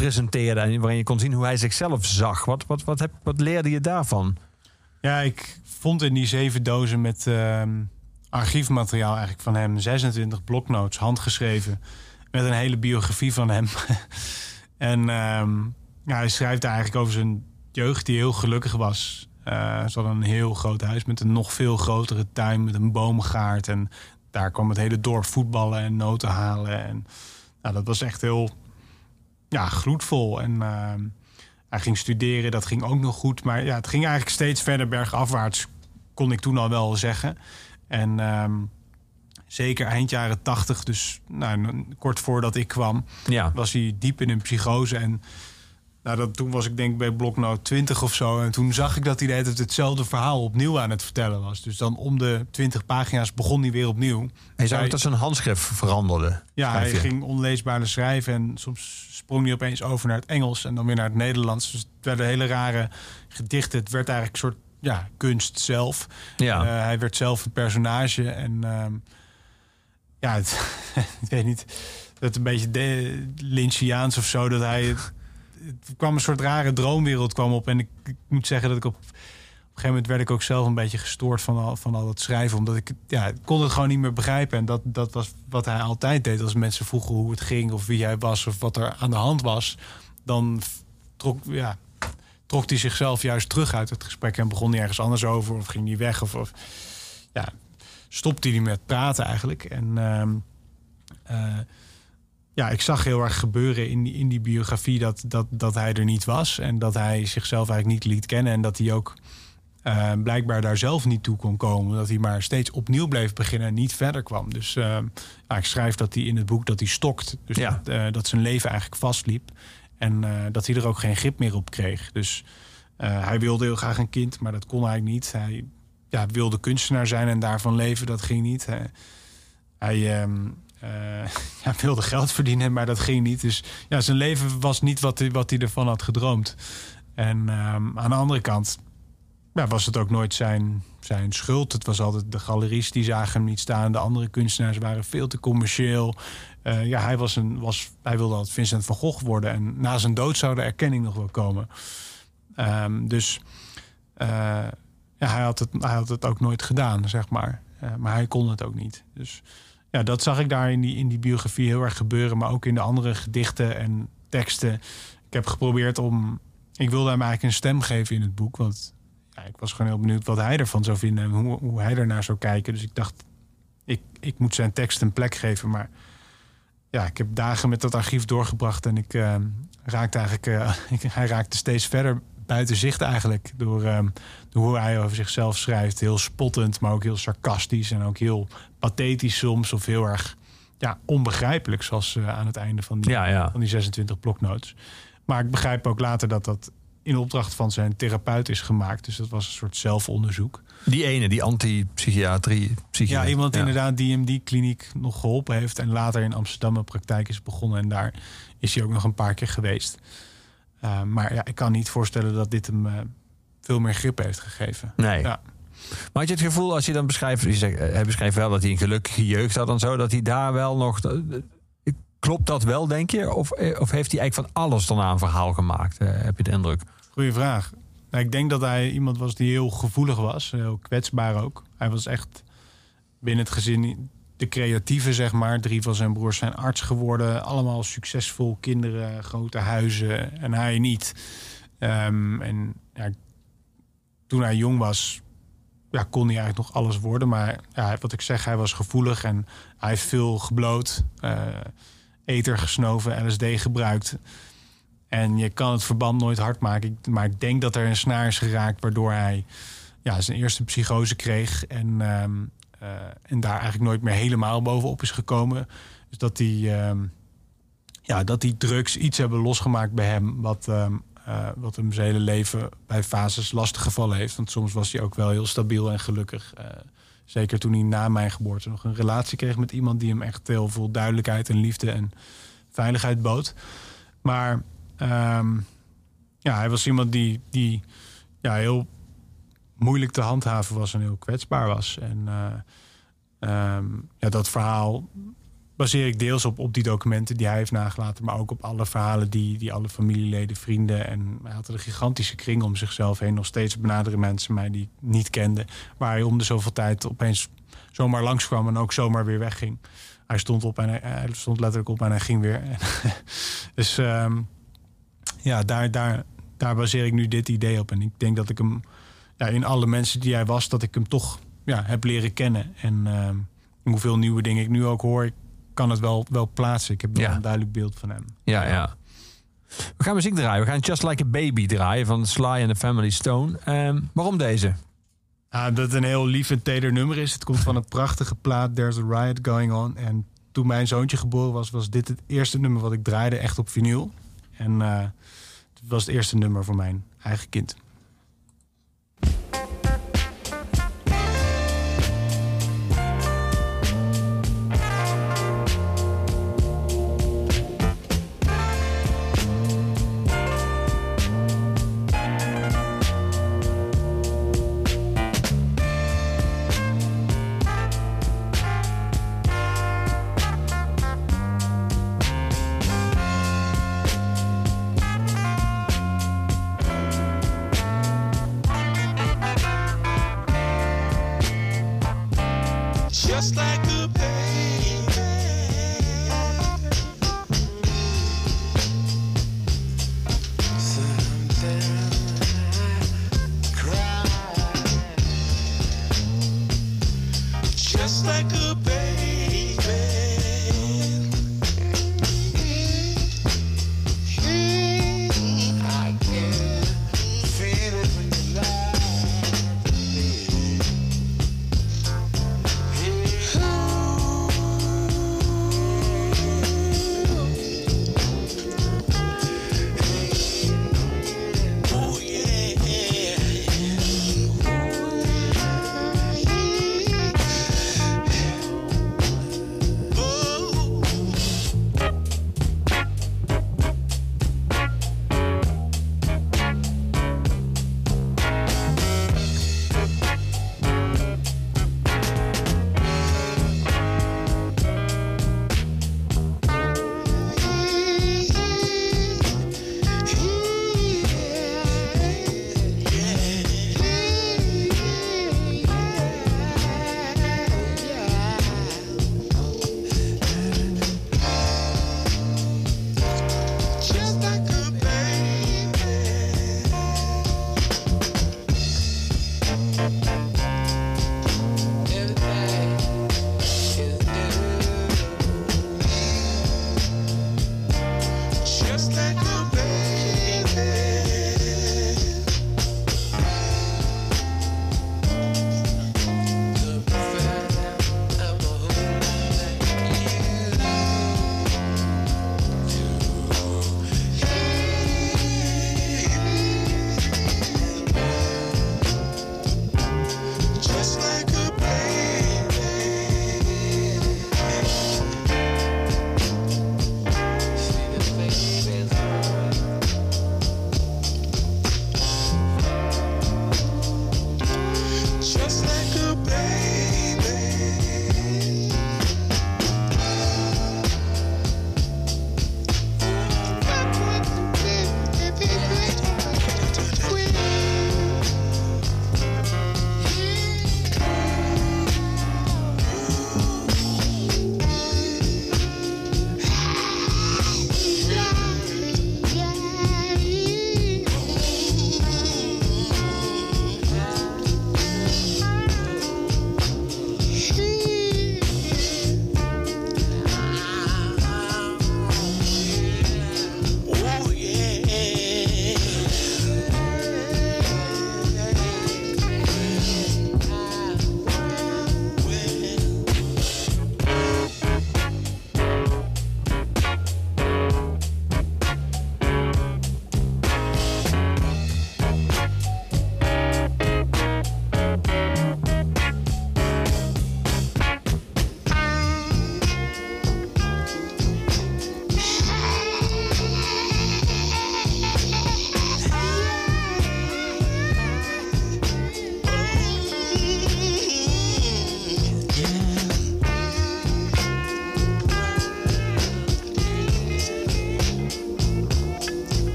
presenteerde en waarin je kon zien hoe hij zichzelf zag. Wat, wat, wat, heb, wat leerde je daarvan? Ja, ik vond in die zeven dozen met ehm, archiefmateriaal eigenlijk van hem 26 bloknotes, handgeschreven, met een hele biografie van hem. <laughs> en ehm, ja, hij schrijft eigenlijk over zijn jeugd die heel gelukkig was. Eh ze hadden een heel groot huis met een nog veel grotere tuin met een boomgaard. En daar kwam het hele dorp voetballen en noten halen. En nou, dat was echt heel ja, gloedvol. En ehm, hij ging studeren, dat ging ook nog goed. Maar ja, het ging eigenlijk steeds verder bergafwaarts, kon ik toen al wel zeggen. En ehm, zeker eind jaren tachtig, dus nou, kort voordat ik kwam, Ja. was hij diep in een psychose. En nou, dat, toen was ik denk ik bij bloknoot 20 of zo. En toen zag ik dat hij de hele hetzelfde verhaal opnieuw aan het vertellen was. Dus dan om de 20 pagina's begon hij weer opnieuw. Hij zag ook dat zijn handschrift veranderde. Ja, hij je. ging onleesbaar schrijven en soms sprong hij opeens over naar het Engels en dan weer naar het Nederlands. Dus het werden hele rare gedichten. Het werd eigenlijk een soort ja, kunst zelf. Ja. Eh, hij werd zelf een personage en ehm, ja, het, <laughs> ik weet niet, dat een beetje de, Lynchiaans of zo, dat hij het, kwam een soort rare droomwereld kwam op en ik, moet zeggen dat ik op op een gegeven moment werd ik ook zelf een beetje gestoord van al, van al dat schrijven. Omdat ik, ja, kon het gewoon niet meer begrijpen. En dat, dat was wat hij altijd deed. Als mensen vroegen hoe het ging of wie hij was of wat er aan de hand was. Dan trok, ja, trok hij zichzelf juist terug uit het gesprek. En begon hij ergens anders over of ging hij weg. Of, ja, stopte hij met praten eigenlijk. En eh, ja, ik zag heel erg gebeuren in die, in die biografie dat, dat, dat hij er niet was. En dat hij zichzelf eigenlijk niet liet kennen. En dat hij ook eh, blijkbaar daar zelf niet toe kon komen. Dat hij maar steeds opnieuw bleef beginnen en niet verder kwam. Dus eh, ja, ik schrijf dat hij in het boek dat hij stokt. Dus Ja. dat, eh, dat zijn leven eigenlijk vastliep. En dat hij er ook geen grip meer op kreeg. Dus hij wilde heel graag een kind, maar dat kon hij niet. Hij ja, wilde kunstenaar zijn en daarvan leven, dat ging niet. Hij, hij eh, <laughs> ja, wilde geld verdienen, maar dat ging niet. Dus ja, zijn leven was niet wat hij, wat hij ervan had gedroomd. En ehm, aan de andere kant ja, was het ook nooit zijn, zijn schuld. Het was altijd de galeries die zagen hem niet staan. De andere kunstenaars waren veel te commercieel. Eh, ja, hij, was een, was, hij wilde altijd Vincent van Gogh worden. En na zijn dood zou de erkenning nog wel komen. Ehm, dus eh, ja, hij, had het, hij had het ook nooit gedaan, zeg maar. Maar hij kon het ook niet. Dus ja, dat zag ik daar in die, in die biografie heel erg gebeuren. Maar ook in de andere gedichten en teksten. Ik heb geprobeerd om... Ik wilde hem eigenlijk een stem geven in het boek. Want ja, ik was gewoon heel benieuwd wat hij ervan zou vinden. En hoe, hoe hij ernaar zou kijken. Dus ik dacht, ik, ik moet zijn tekst een plek geven. Maar ja, ik heb dagen met dat archief doorgebracht. En ik eh, raakte eigenlijk... eh, <laughs> hij raakte steeds verder buiten zicht eigenlijk. Door, eh, door hoe hij over zichzelf schrijft. Heel spottend, maar ook heel sarcastisch. En ook heel pathetisch soms. Of heel erg ja, onbegrijpelijk. Zoals eh, aan het einde van die, Ja, ja. van die 26 bloknotes. Maar ik begrijp ook later dat dat in opdracht van zijn therapeut is gemaakt. Dus dat was een soort zelfonderzoek. Die ene, die anti-psychiatrie. Ja, iemand inderdaad die hem die kliniek nog geholpen heeft. En later in Amsterdam een praktijk is begonnen. En daar is hij ook nog een paar keer geweest. Uh, maar ja, ik kan niet voorstellen dat dit hem uh, veel meer grip heeft gegeven. Nee. Ja. Maar had je het gevoel, als je dan beschrijft... Je zegt, hij beschrijft wel dat hij een gelukkige jeugd had en zo... dat hij daar wel nog... eh, Klopt dat wel, denk je? Of, eh, of heeft hij eigenlijk van alles daarna een verhaal gemaakt? Heb je de indruk? Goeie vraag. Nou, ik denk dat hij iemand was die heel gevoelig was. Heel kwetsbaar ook. Hij was echt binnen het gezin de creatieve, zeg maar. Drie van zijn broers zijn arts geworden. Allemaal succesvol kinderen, grote huizen. En hij niet. Um, en ja, toen hij jong was, ja, kon hij eigenlijk nog alles worden. Maar ja, wat ik zeg, hij was gevoelig en hij heeft veel gebloot. Uh, ether gesnoven, LSD gebruikt. En je kan het verband nooit hard maken. Maar ik denk dat er een snaar is geraakt waardoor hij ja, zijn eerste psychose kreeg. En, um, uh, en daar eigenlijk nooit meer helemaal bovenop is gekomen. Dus dat die, um, ja, dat die drugs iets hebben losgemaakt bij hem. Wat, um, uh, wat hem zijn hele leven bij fases lastig gevallen heeft. Want soms was hij ook wel heel stabiel en gelukkig. Uh, zeker toen hij na mijn geboorte nog een relatie kreeg met iemand die hem echt heel veel duidelijkheid en liefde en veiligheid bood. Maar um, ja, hij was iemand die, die ja, heel moeilijk te handhaven was en heel kwetsbaar was. En uh, um, ja, dat verhaal baseer ik deels op, op die documenten die hij heeft nagelaten, maar ook op alle verhalen die, die alle familieleden, vrienden en hij had een gigantische kring om zichzelf heen. Nog steeds benaderen mensen mij die ik niet kende, waar hij om de zoveel tijd opeens zomaar langskwam en ook zomaar weer wegging. Hij stond op en hij, stond letterlijk op en hij ging weer. <laughs> dus um, ja, daar, daar, daar baseer ik nu dit idee op. En ik denk dat ik hem ja, in alle mensen die hij was, dat ik hem toch ja, heb leren kennen. En uh, hoeveel nieuwe dingen ik nu ook hoor, kan het wel, wel plaatsen. Ik heb wel ja. een duidelijk beeld van hem. Ja, ja. We gaan muziek draaien. We gaan Just Like a Baby draaien van Sly and the Family Stone. Um, waarom deze? Ah, dat het een heel lief en teder nummer is. Het komt van een prachtige plaat, There's a Riot Going On. En toen mijn zoontje geboren was, was dit het eerste nummer wat ik draaide, echt op vinyl. En uh, het was het eerste nummer voor mijn eigen kind.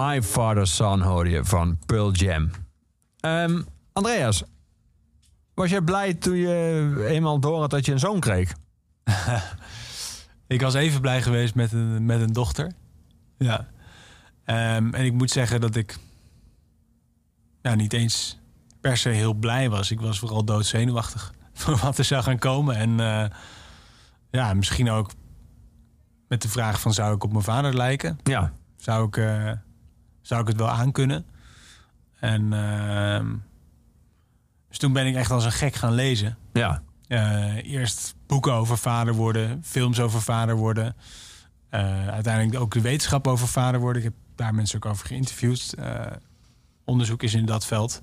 My Father's Son hoorde je van Pearl Jam. Ehm, Andreas, was je blij toen je eenmaal door had dat je een zoon kreeg? <laughs> Ik was even blij geweest met een, met een dochter. Ja. Ehm, en ik moet zeggen dat ik ja, niet eens per se heel blij was. Ik was vooral doodzenuwachtig <laughs> voor wat er zou gaan komen. En eh, ja, misschien ook met de vraag van zou ik op mijn vader lijken? Ja. Zou ik, eh, zou ik het wel aankunnen? En ehm, dus toen ben ik echt als een gek gaan lezen. Ja. Eh, eerst boeken over vader worden, films over vader worden. Eh, uiteindelijk ook de wetenschap over vader worden. Ik heb daar mensen ook over geïnterviewd. Eh, onderzoek is in dat veld.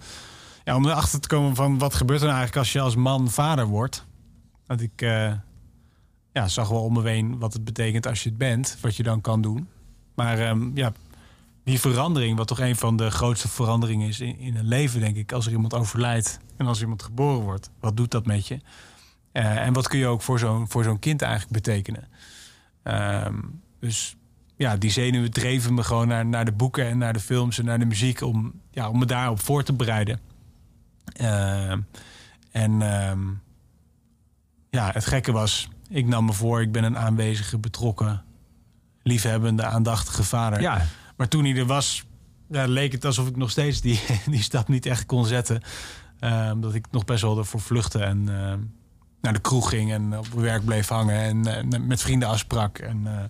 Ja, om erachter te komen van wat gebeurt er nou eigenlijk als je als man vader wordt. Want ik ja, zag wel om me heen wat het betekent als je het bent. Wat je dan kan doen. Maar ehm, ja, die verandering, wat toch een van de grootste veranderingen is in, in een leven, denk ik. Als er iemand overlijdt en als iemand geboren wordt. Wat doet dat met je? Eh, en wat kun je ook voor zo'n voor zo'n kind eigenlijk betekenen? Ehm, dus ja, die zenuwen dreven me gewoon naar, naar de boeken en naar de films en naar de muziek om, ja, om me daarop voor te bereiden. Ehm, en ehm, ja, het gekke was, ik nam me voor, ik ben een aanwezige, betrokken, liefhebbende, aandachtige vader. Ja. Maar toen hij er was, leek het alsof ik nog steeds die, <laughs> die stap niet echt kon zetten. Ehm, dat ik nog best wel ervoor vluchtte en ehm, naar de kroeg ging en op werk bleef hangen en eh, met vrienden afsprak. En eh,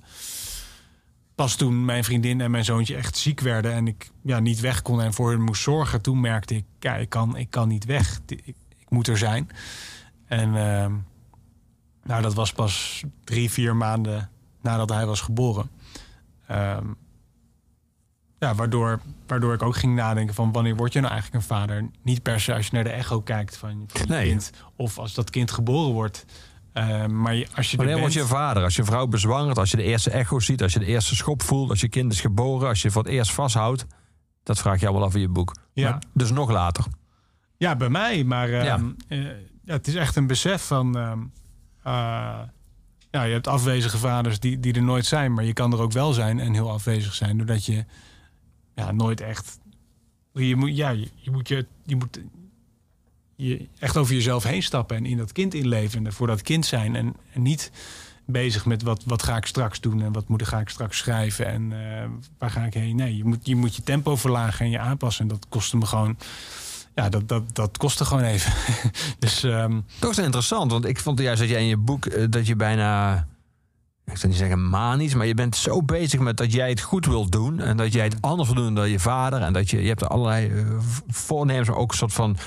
pas toen mijn vriendin en mijn zoontje echt ziek werden en ik ja, niet weg kon en voor hen moest zorgen, toen merkte ik, ja, ik kan, ik kan niet weg. Ik, moet er zijn. En nou, dat was pas drie, vier maanden nadat hij was geboren. Ehm, ja, waardoor, waardoor ik ook ging nadenken van wanneer word je nou eigenlijk een vader? Niet per se als je naar de echo kijkt van, van je Nee. kind. Of als dat kind geboren wordt. Ehm, maar als je er Wanneer word bent- je vader? Als je vrouw bezwangert, als je de eerste echo ziet, als je de eerste schop voelt, als je kind is geboren, als je voor het eerst vasthoudt. Dat vraag je allemaal af in je boek. Ja. Maar dus nog later. Ja, bij mij. Maar ehm, Ja. eh, ja, het is echt een besef van... ehm, eh, ja, je hebt afwezige vaders die, die er nooit zijn. Maar je kan er ook wel zijn en heel afwezig zijn. Doordat je ja, nooit echt... Je moet, ja, je, moet, je, je moet je echt over jezelf heen stappen. En in dat kind inleven. En voor dat kind zijn. En, niet bezig met wat, wat ga ik straks doen. En wat moet, ga ik straks schrijven. En eh, waar ga ik heen. Nee, je moet, je moet je tempo verlagen en je aanpassen. En dat kostte me gewoon... Ja, dat, dat, dat kostte gewoon even. <laughs> dus ehm, Toch is interessant, want ik vond juist dat jij in je boek eh, dat je bijna, ik zou niet zeggen manisch, maar je bent zo bezig met dat jij het goed wilt doen en dat jij het anders wil doen dan je vader en dat je, je hebt er allerlei eh, voornemens, maar ook een soort van,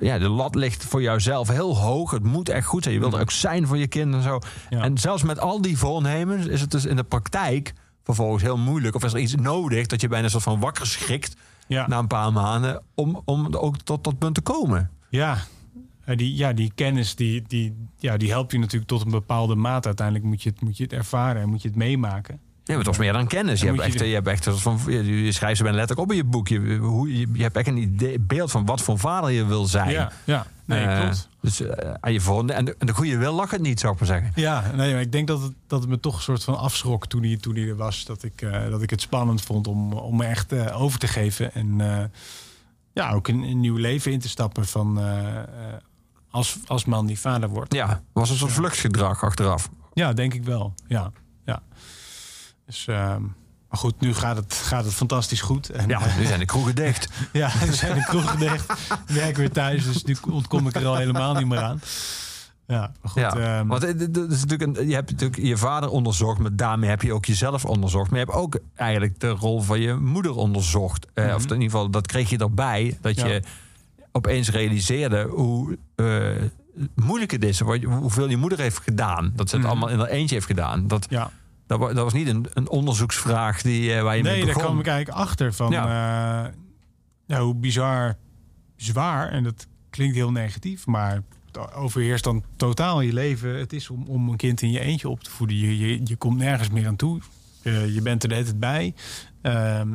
ja, de lat ligt voor jouzelf heel hoog. Het moet echt goed zijn. Je wilt er ook zijn voor je kind en zo. Ja. En zelfs met al die voornemens is het dus in de praktijk vervolgens heel moeilijk. Of is er iets nodig dat je bijna een soort van wakker schrikt ja. na een paar maanden om, om ook tot dat punt te komen. Ja, die, ja, die kennis die, die, ja, die helpt je natuurlijk tot een bepaalde mate. Uiteindelijk moet je het, moet je het ervaren en moet je het meemaken. Ja, maar het was meer dan kennis. Je hebt, echt, je je hebt echt van. Je je schrijft ze bijna letterlijk op in je boek. Je, hoe, je, je hebt echt een idee, beeld van wat voor vader je wil zijn. Ja, ja. Nee, Eh, klopt. Dus eh, aan je vonden. En de, en de goede wil lag het niet, zou ik maar zeggen. Ja, nee, maar ik denk dat het, dat het me toch een soort van afschrok toen hij, toen hij er was. Dat ik, eh, dat ik het spannend vond om, om me echt eh, over te geven. En eh, ja, ook een, een nieuw leven in te stappen van, eh, eh, als, als man die vader wordt. Ja, was een soort vluchtgedrag achteraf. Ja, denk ik wel. Ja, ja. Dus, ehm, maar goed, nu gaat het, gaat het fantastisch goed. En, Ja, eh, nu zijn de kroegen dicht. <laughs> Ja, er zijn de kroegen dicht. <laughs> Ik werk weer thuis, dus nu ontkom ik er al helemaal niet meer aan. Ja, maar goed. ja, ehm, want het- het is natuurlijk een, je hebt natuurlijk je vader onderzocht, maar daarmee heb je ook jezelf onderzocht. Maar je hebt ook eigenlijk de rol van je moeder onderzocht. Eh, Mhm. Of in ieder geval, dat kreeg je erbij. Dat Ja. je opeens realiseerde hoe eh, moeilijk het is. Hoeveel je moeder heeft gedaan. Dat ze het Mhm. allemaal in haar eentje heeft gedaan. Dat, ja. dat, wa- dat was niet een, een onderzoeksvraag die, eh, waar je nee, mee daar begon. kwam ik eigenlijk achter van ja. ja, hoe bizar zwaar, en dat klinkt heel negatief, maar overheerst dan totaal je leven. Het is om, om een kind in je eentje op te voeden. Je, je, je komt nergens meer aan toe. Eh, je bent er de hele tijd bij. Ehm,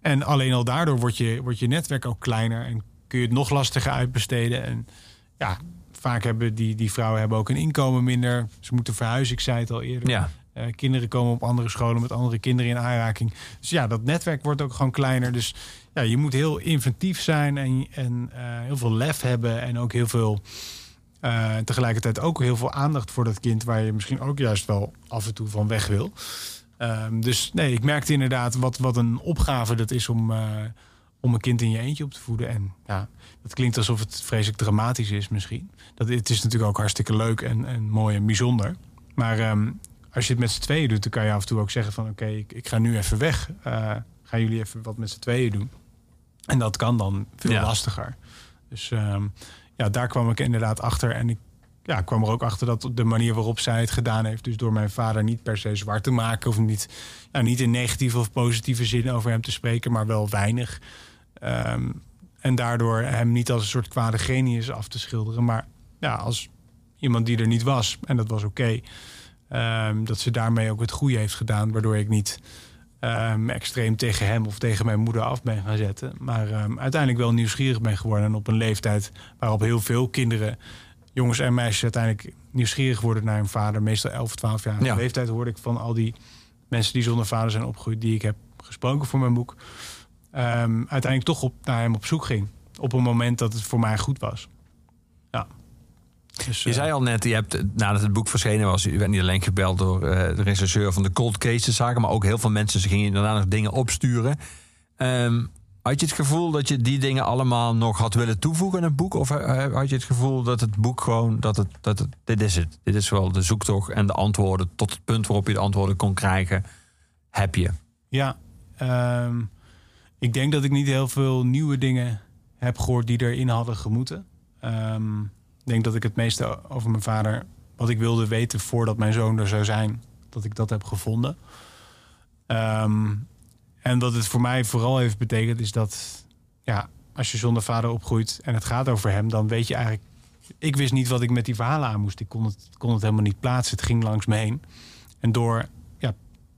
en alleen al daardoor wordt je, wordt je netwerk ook kleiner en kun je het nog lastiger uitbesteden. En ja, vaak hebben die, die vrouwen hebben ook een inkomen minder. Ze moeten verhuizen, ik zei het al eerder. Ja. Eh, kinderen komen op andere scholen met andere kinderen in aanraking. Dus ja, dat netwerk wordt ook gewoon kleiner. Dus ja, je moet heel inventief zijn en, en eh, heel veel lef hebben. En ook heel veel, eh, tegelijkertijd ook heel veel aandacht voor dat kind... waar je misschien ook juist wel af en toe van weg wil. Ehm, dus nee, ik merkte inderdaad wat, wat een opgave dat is om, om een kind in je eentje op te voeden. En ja, dat klinkt alsof het vreselijk dramatisch is misschien. Dat, het is natuurlijk ook hartstikke leuk en, en mooi en bijzonder. Maar ehm, als je het met z'n tweeën doet, dan kan je af en toe ook zeggen van... oké, ik, ik ga nu even weg. Eh, gaan jullie even wat met z'n tweeën doen? En dat kan dan veel Ja. lastiger. Dus ehm, ja, daar kwam ik inderdaad achter. En ik ja, kwam er ook achter dat de manier waarop zij het gedaan heeft... dus door mijn vader niet per se zwart te maken... of niet, ja, niet in negatieve of positieve zin over hem te spreken... maar wel weinig. Ehm, en daardoor hem niet als een soort kwade genius af te schilderen... maar ja, als iemand die er niet was. En dat was oké. Ehm, dat ze daarmee ook het goede heeft gedaan... waardoor ik niet ehm, extreem tegen hem of tegen mijn moeder af ben gaan zetten. Maar uiteindelijk wel nieuwsgierig ben geworden. En op een leeftijd waarop heel veel kinderen, jongens en meisjes... uiteindelijk nieuwsgierig worden naar hun vader. Meestal 11, 12 jaar Ja. leeftijd hoorde ik van al die mensen die zonder vader zijn opgegroeid... die ik heb gesproken voor mijn boek. Ehm, uiteindelijk toch op, naar hem op zoek ging. Op een moment dat het voor mij goed was. Ja. Dus, Je eh, zei al net, je hebt, nadat het boek verschenen was, je werd niet alleen gebeld door eh, de rechercheur van de cold cases zaken, maar ook heel veel mensen ze gingen inderdaad nog dingen opsturen. Ehm, had je het gevoel dat je die dingen allemaal nog had willen toevoegen aan het boek? Of eh, had je het gevoel dat het boek gewoon, dat het, dat het, dit is het. Dit is wel de zoektocht en de antwoorden tot het punt waarop je de antwoorden kon krijgen, heb je. Ja, ehm, ik denk dat ik niet heel veel nieuwe dingen heb gehoord die erin hadden gemoeten. Ehm, ik denk dat ik het meeste over mijn vader, wat ik wilde weten voordat mijn zoon er zou zijn, dat ik dat heb gevonden. Ehm, en wat het voor mij vooral heeft betekend, is dat ja, als je zonder vader opgroeit en het gaat over hem, dan weet je eigenlijk. Ik wist niet wat ik met die verhalen aan moest. Ik kon het, kon het helemaal niet plaatsen. Het ging langs me heen. En door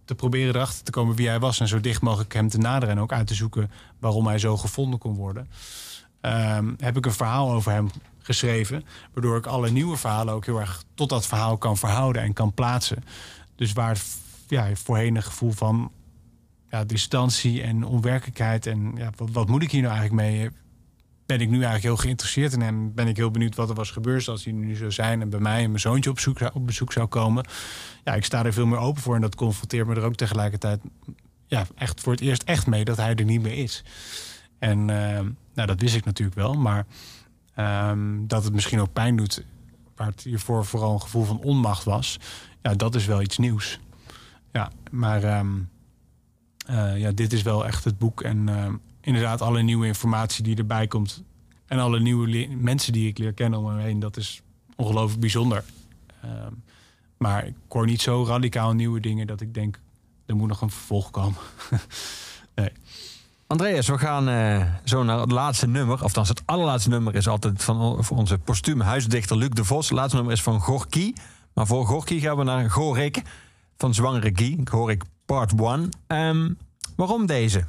te proberen erachter te komen wie hij was en zo dicht mogelijk hem te naderen en ook uit te zoeken waarom hij zo gevonden kon worden, ehm, heb ik een verhaal over hem geschreven, waardoor ik alle nieuwe verhalen ook heel erg tot dat verhaal kan verhouden en kan plaatsen. Dus waar ja, voorheen een gevoel van ja, distantie en onwerkelijkheid en ja, wat moet ik hier nou eigenlijk mee? Ben ik nu eigenlijk heel geïnteresseerd in hem? Ben ik heel benieuwd wat er was gebeurd als hij nu zou zijn en bij mij en mijn zoontje op, zoek, op bezoek zou komen? Ja, ik sta er veel meer open voor en dat confronteert me er ook tegelijkertijd ja, echt voor het eerst echt mee dat hij er niet meer is. En eh, nou, dat wist ik natuurlijk wel, maar ehm, dat het misschien ook pijn doet, waar het hiervoor vooral een gevoel van onmacht was, ja, dat is wel iets nieuws. Ja, maar ehm, eh, ja, dit is wel echt het boek. En ehm, inderdaad, alle nieuwe informatie die erbij komt. En alle nieuwe mensen die ik leer kennen om me heen. Dat is ongelooflijk bijzonder. Ehm, maar ik hoor niet zo radicaal nieuwe dingen dat ik denk, er moet nog een vervolg komen. <laughs> nee. Andreas, we gaan eh, zo naar het laatste nummer. Althans, het allerlaatste nummer is altijd van voor onze postume huisdichter Luc de Vos. Het laatste nummer is van Gorky. Maar voor Gorky gaan we naar Gorik van Zwangere Guy. Gorik part 1. Ehm, waarom deze?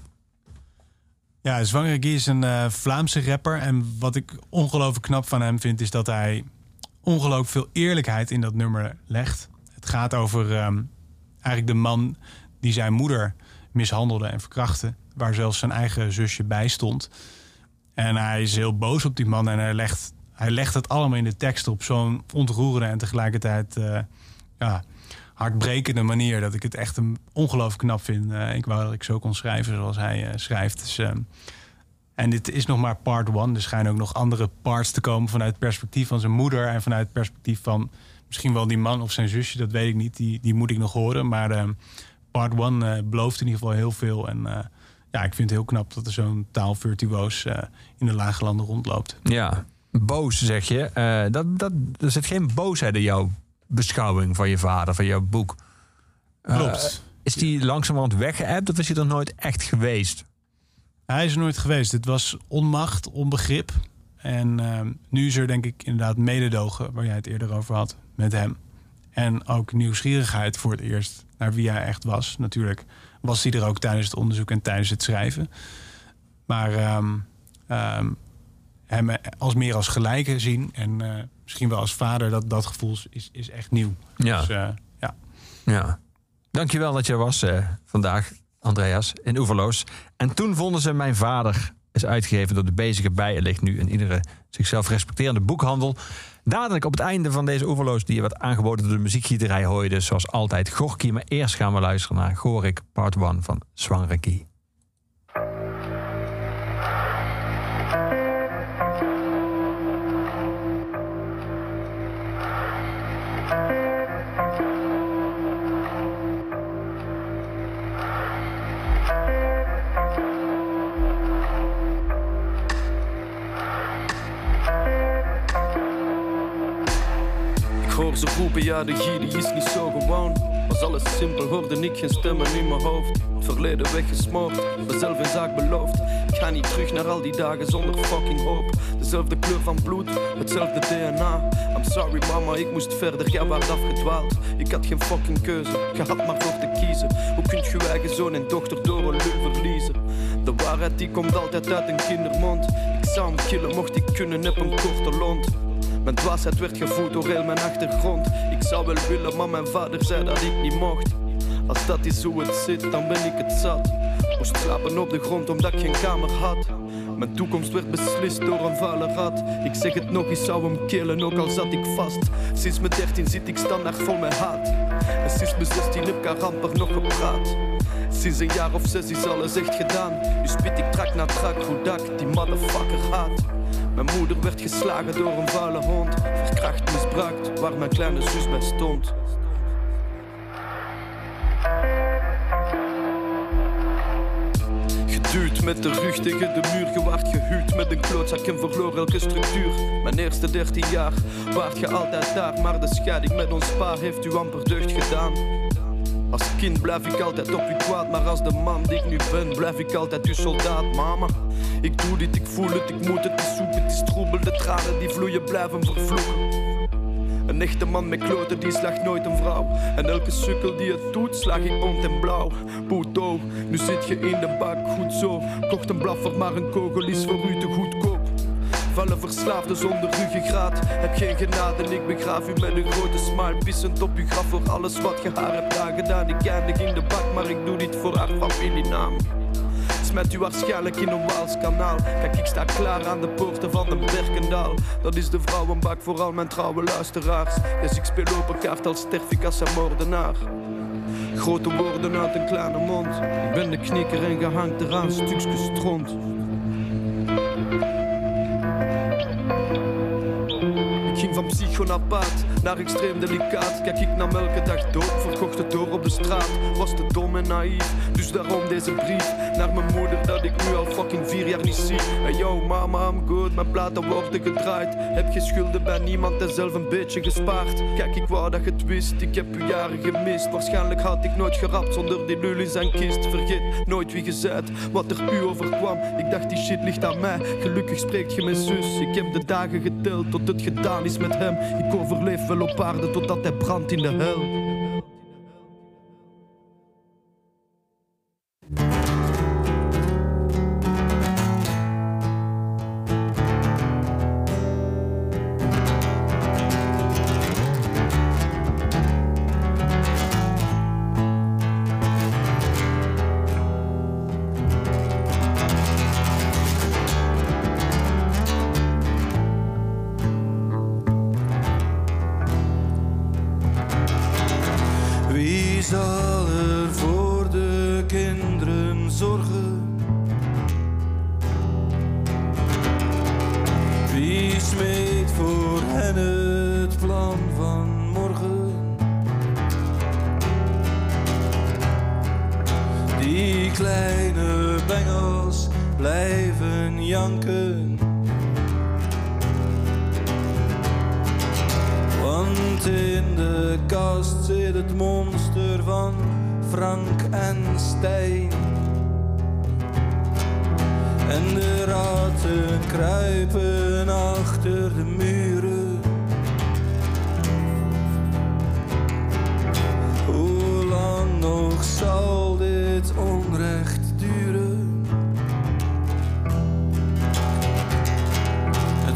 Ja, Zwangere Guy is een eh, Vlaamse rapper. En wat ik ongelooflijk knap van hem vind, is dat hij ongelooflijk veel eerlijkheid in dat nummer legt. Het gaat over ehm, eigenlijk de man die zijn moeder mishandelde en verkrachtte. Waar zelfs zijn eigen zusje bij stond. En hij is heel boos op die man en hij legt, hij legt het allemaal in de tekst op zo'n ontroerende en tegelijkertijd eh, ja, hartbrekende manier. Dat ik het echt een ongelooflijk knap vind. Eh, ik wou dat ik zo kon schrijven zoals hij eh, schrijft. Dus, ehm, en dit is nog maar part one. Er schijnen ook nog andere parts te komen vanuit het perspectief van zijn moeder. En vanuit het perspectief van misschien wel die man of zijn zusje. Dat weet ik niet. Die, die moet ik nog horen. Maar ehm, part one eh, belooft in ieder geval heel veel. En ja, ik vind het heel knap dat er zo'n taalvirtuoos in de lage landen rondloopt. Ja, boos zeg je. Dat, dat, er zit geen boosheid in jouw beschouwing van je vader, van jouw boek. Eh, Klopt. is die langzamerhand weggeëpt of is hij er nooit echt geweest? Hij is er nooit geweest. Het was onmacht, onbegrip. En ehm, nu is er denk ik inderdaad mededogen, waar jij het eerder over had, met hem. En ook nieuwsgierigheid voor het eerst naar wie hij echt was. Natuurlijk was hij er ook tijdens het onderzoek en tijdens het schrijven. Maar ehm, ehm, hem als meer als gelijke zien en eh, misschien wel als vader, dat, dat gevoel is, is echt nieuw. Ja. Dus, eh, ja. Ja. Dankjewel dat je was eh, vandaag, Andreas, in Oeverloos. En toen vonden ze Mijn Vader is uitgegeven door de bezige bij. Er ligt nu in iedere zichzelf respecterende boekhandel. Dadelijk op het einde van deze Oeverloos... die je werd aangeboden door de muziekgieterij... hoor je dus zoals altijd Gorky. Maar eerst gaan we luisteren naar Gorik Part 1 van Swangreki. Ja de die is niet zo gewoon. Was alles simpel, hoorde ik geen stemmen in mijn hoofd. Verleden weggesmoord, mezelf in zaak beloofd. Ik ga niet terug naar al die dagen zonder fucking hoop. Dezelfde kleur van bloed, hetzelfde DNA I'm sorry mama, ik moest verder, jij waart afgedwaald Ik had geen fucking keuze, je had maar voor te kiezen. Hoe kunt je eigen zoon en dochter door een lul verliezen? De waarheid die komt altijd uit een kindermond. Ik zou hem killen, mocht ik kunnen, heb een korte lont mijn dwaasheid werd gevoed door heel mijn achtergrond. Ik zou wel willen, maar mijn vader zei dat ik niet mocht. Als dat is hoe het zit, dan ben ik het zat. Moest slapen op de grond omdat ik geen kamer had. Mijn toekomst werd beslist door een vuile rat. Ik zeg het nog, ik zou hem killen, ook al zat ik vast. Sinds mijn dertien zit ik standaard vol met haat. En sinds mijn zestien heb ik amper nog gepraat. Sinds een jaar of zes is alles echt gedaan. Nu spit ik trak na trak, hoe dat die motherfucker haat. Mijn moeder werd geslagen door een vuile hond. Verkracht, misbruikt, waar mijn kleine zus bij stond. Geduwd met de rug tegen de muur, gewaard gehuwd met een klootzak en verloor elke structuur. Mijn eerste 13 jaar waart je altijd daar, maar de scheiding met ons paar heeft u amper deugd gedaan. Als kind blijf ik altijd op u kwaad, maar als de man die ik nu ben, blijf ik altijd uw soldaat, mama. Ik doe dit, ik voel het, ik moet het, het is soep, het is troebel, de tranen die vloeien blijven vervloeken. Een echte man met kloten, die slaagt nooit een vrouw. En elke sukkel die het doet, slag ik bont en blauw. Puto, nu zit je in de bak, goed zo. Kocht een blaffer, maar een kogel is voor u te goedkoop. Vallen verslaafden zonder ruggengraat. Heb geen genade, ik begraaf u met een grote smile. Pissend op uw graf voor alles wat je haar hebt aangedaan. Ik eindig in de bak, maar ik doe dit voor haar familienaam. Smet u waarschijnlijk in een Waals kanaal. Kijk, ik sta klaar aan de poorten van de Berkendaal. Dat is de vrouwenbak voor al mijn trouwe luisteraars. Dus ik speel open kaart als sterf ik een moordenaar. Grote woorden uit een kleine mond. Ik ben de knikker en gehangt eraan stukjes stront. Ik ging van psycho naar naar extreem delicaat. Kijk, ik nam elke dag dood, verkocht het door op de straat. Was te dom en naïef, dus daarom deze brief naar mijn moeder dat ik nu al fucking vier jaar niet zie. Hey yo, mama, I'm good, mijn platen worden gedraaid. Heb geen schulden bij niemand en zelf een beetje gespaard. Kijk, ik wou dat je het wist, ik heb u jaren gemist. Waarschijnlijk had ik nooit gerapt zonder die lul in zijn kist. Vergeet nooit wie je zijt, wat er u overkwam. Ik dacht, die shit ligt aan mij. Gelukkig spreekt je mijn zus. Ik heb de dagen geteld tot het gedaan is met hem. Ik overleef op aarde totdat hij brandt in de hel.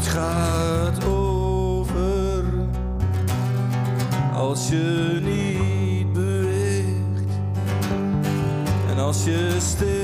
gaat over als je niet beweegt en als je steekt.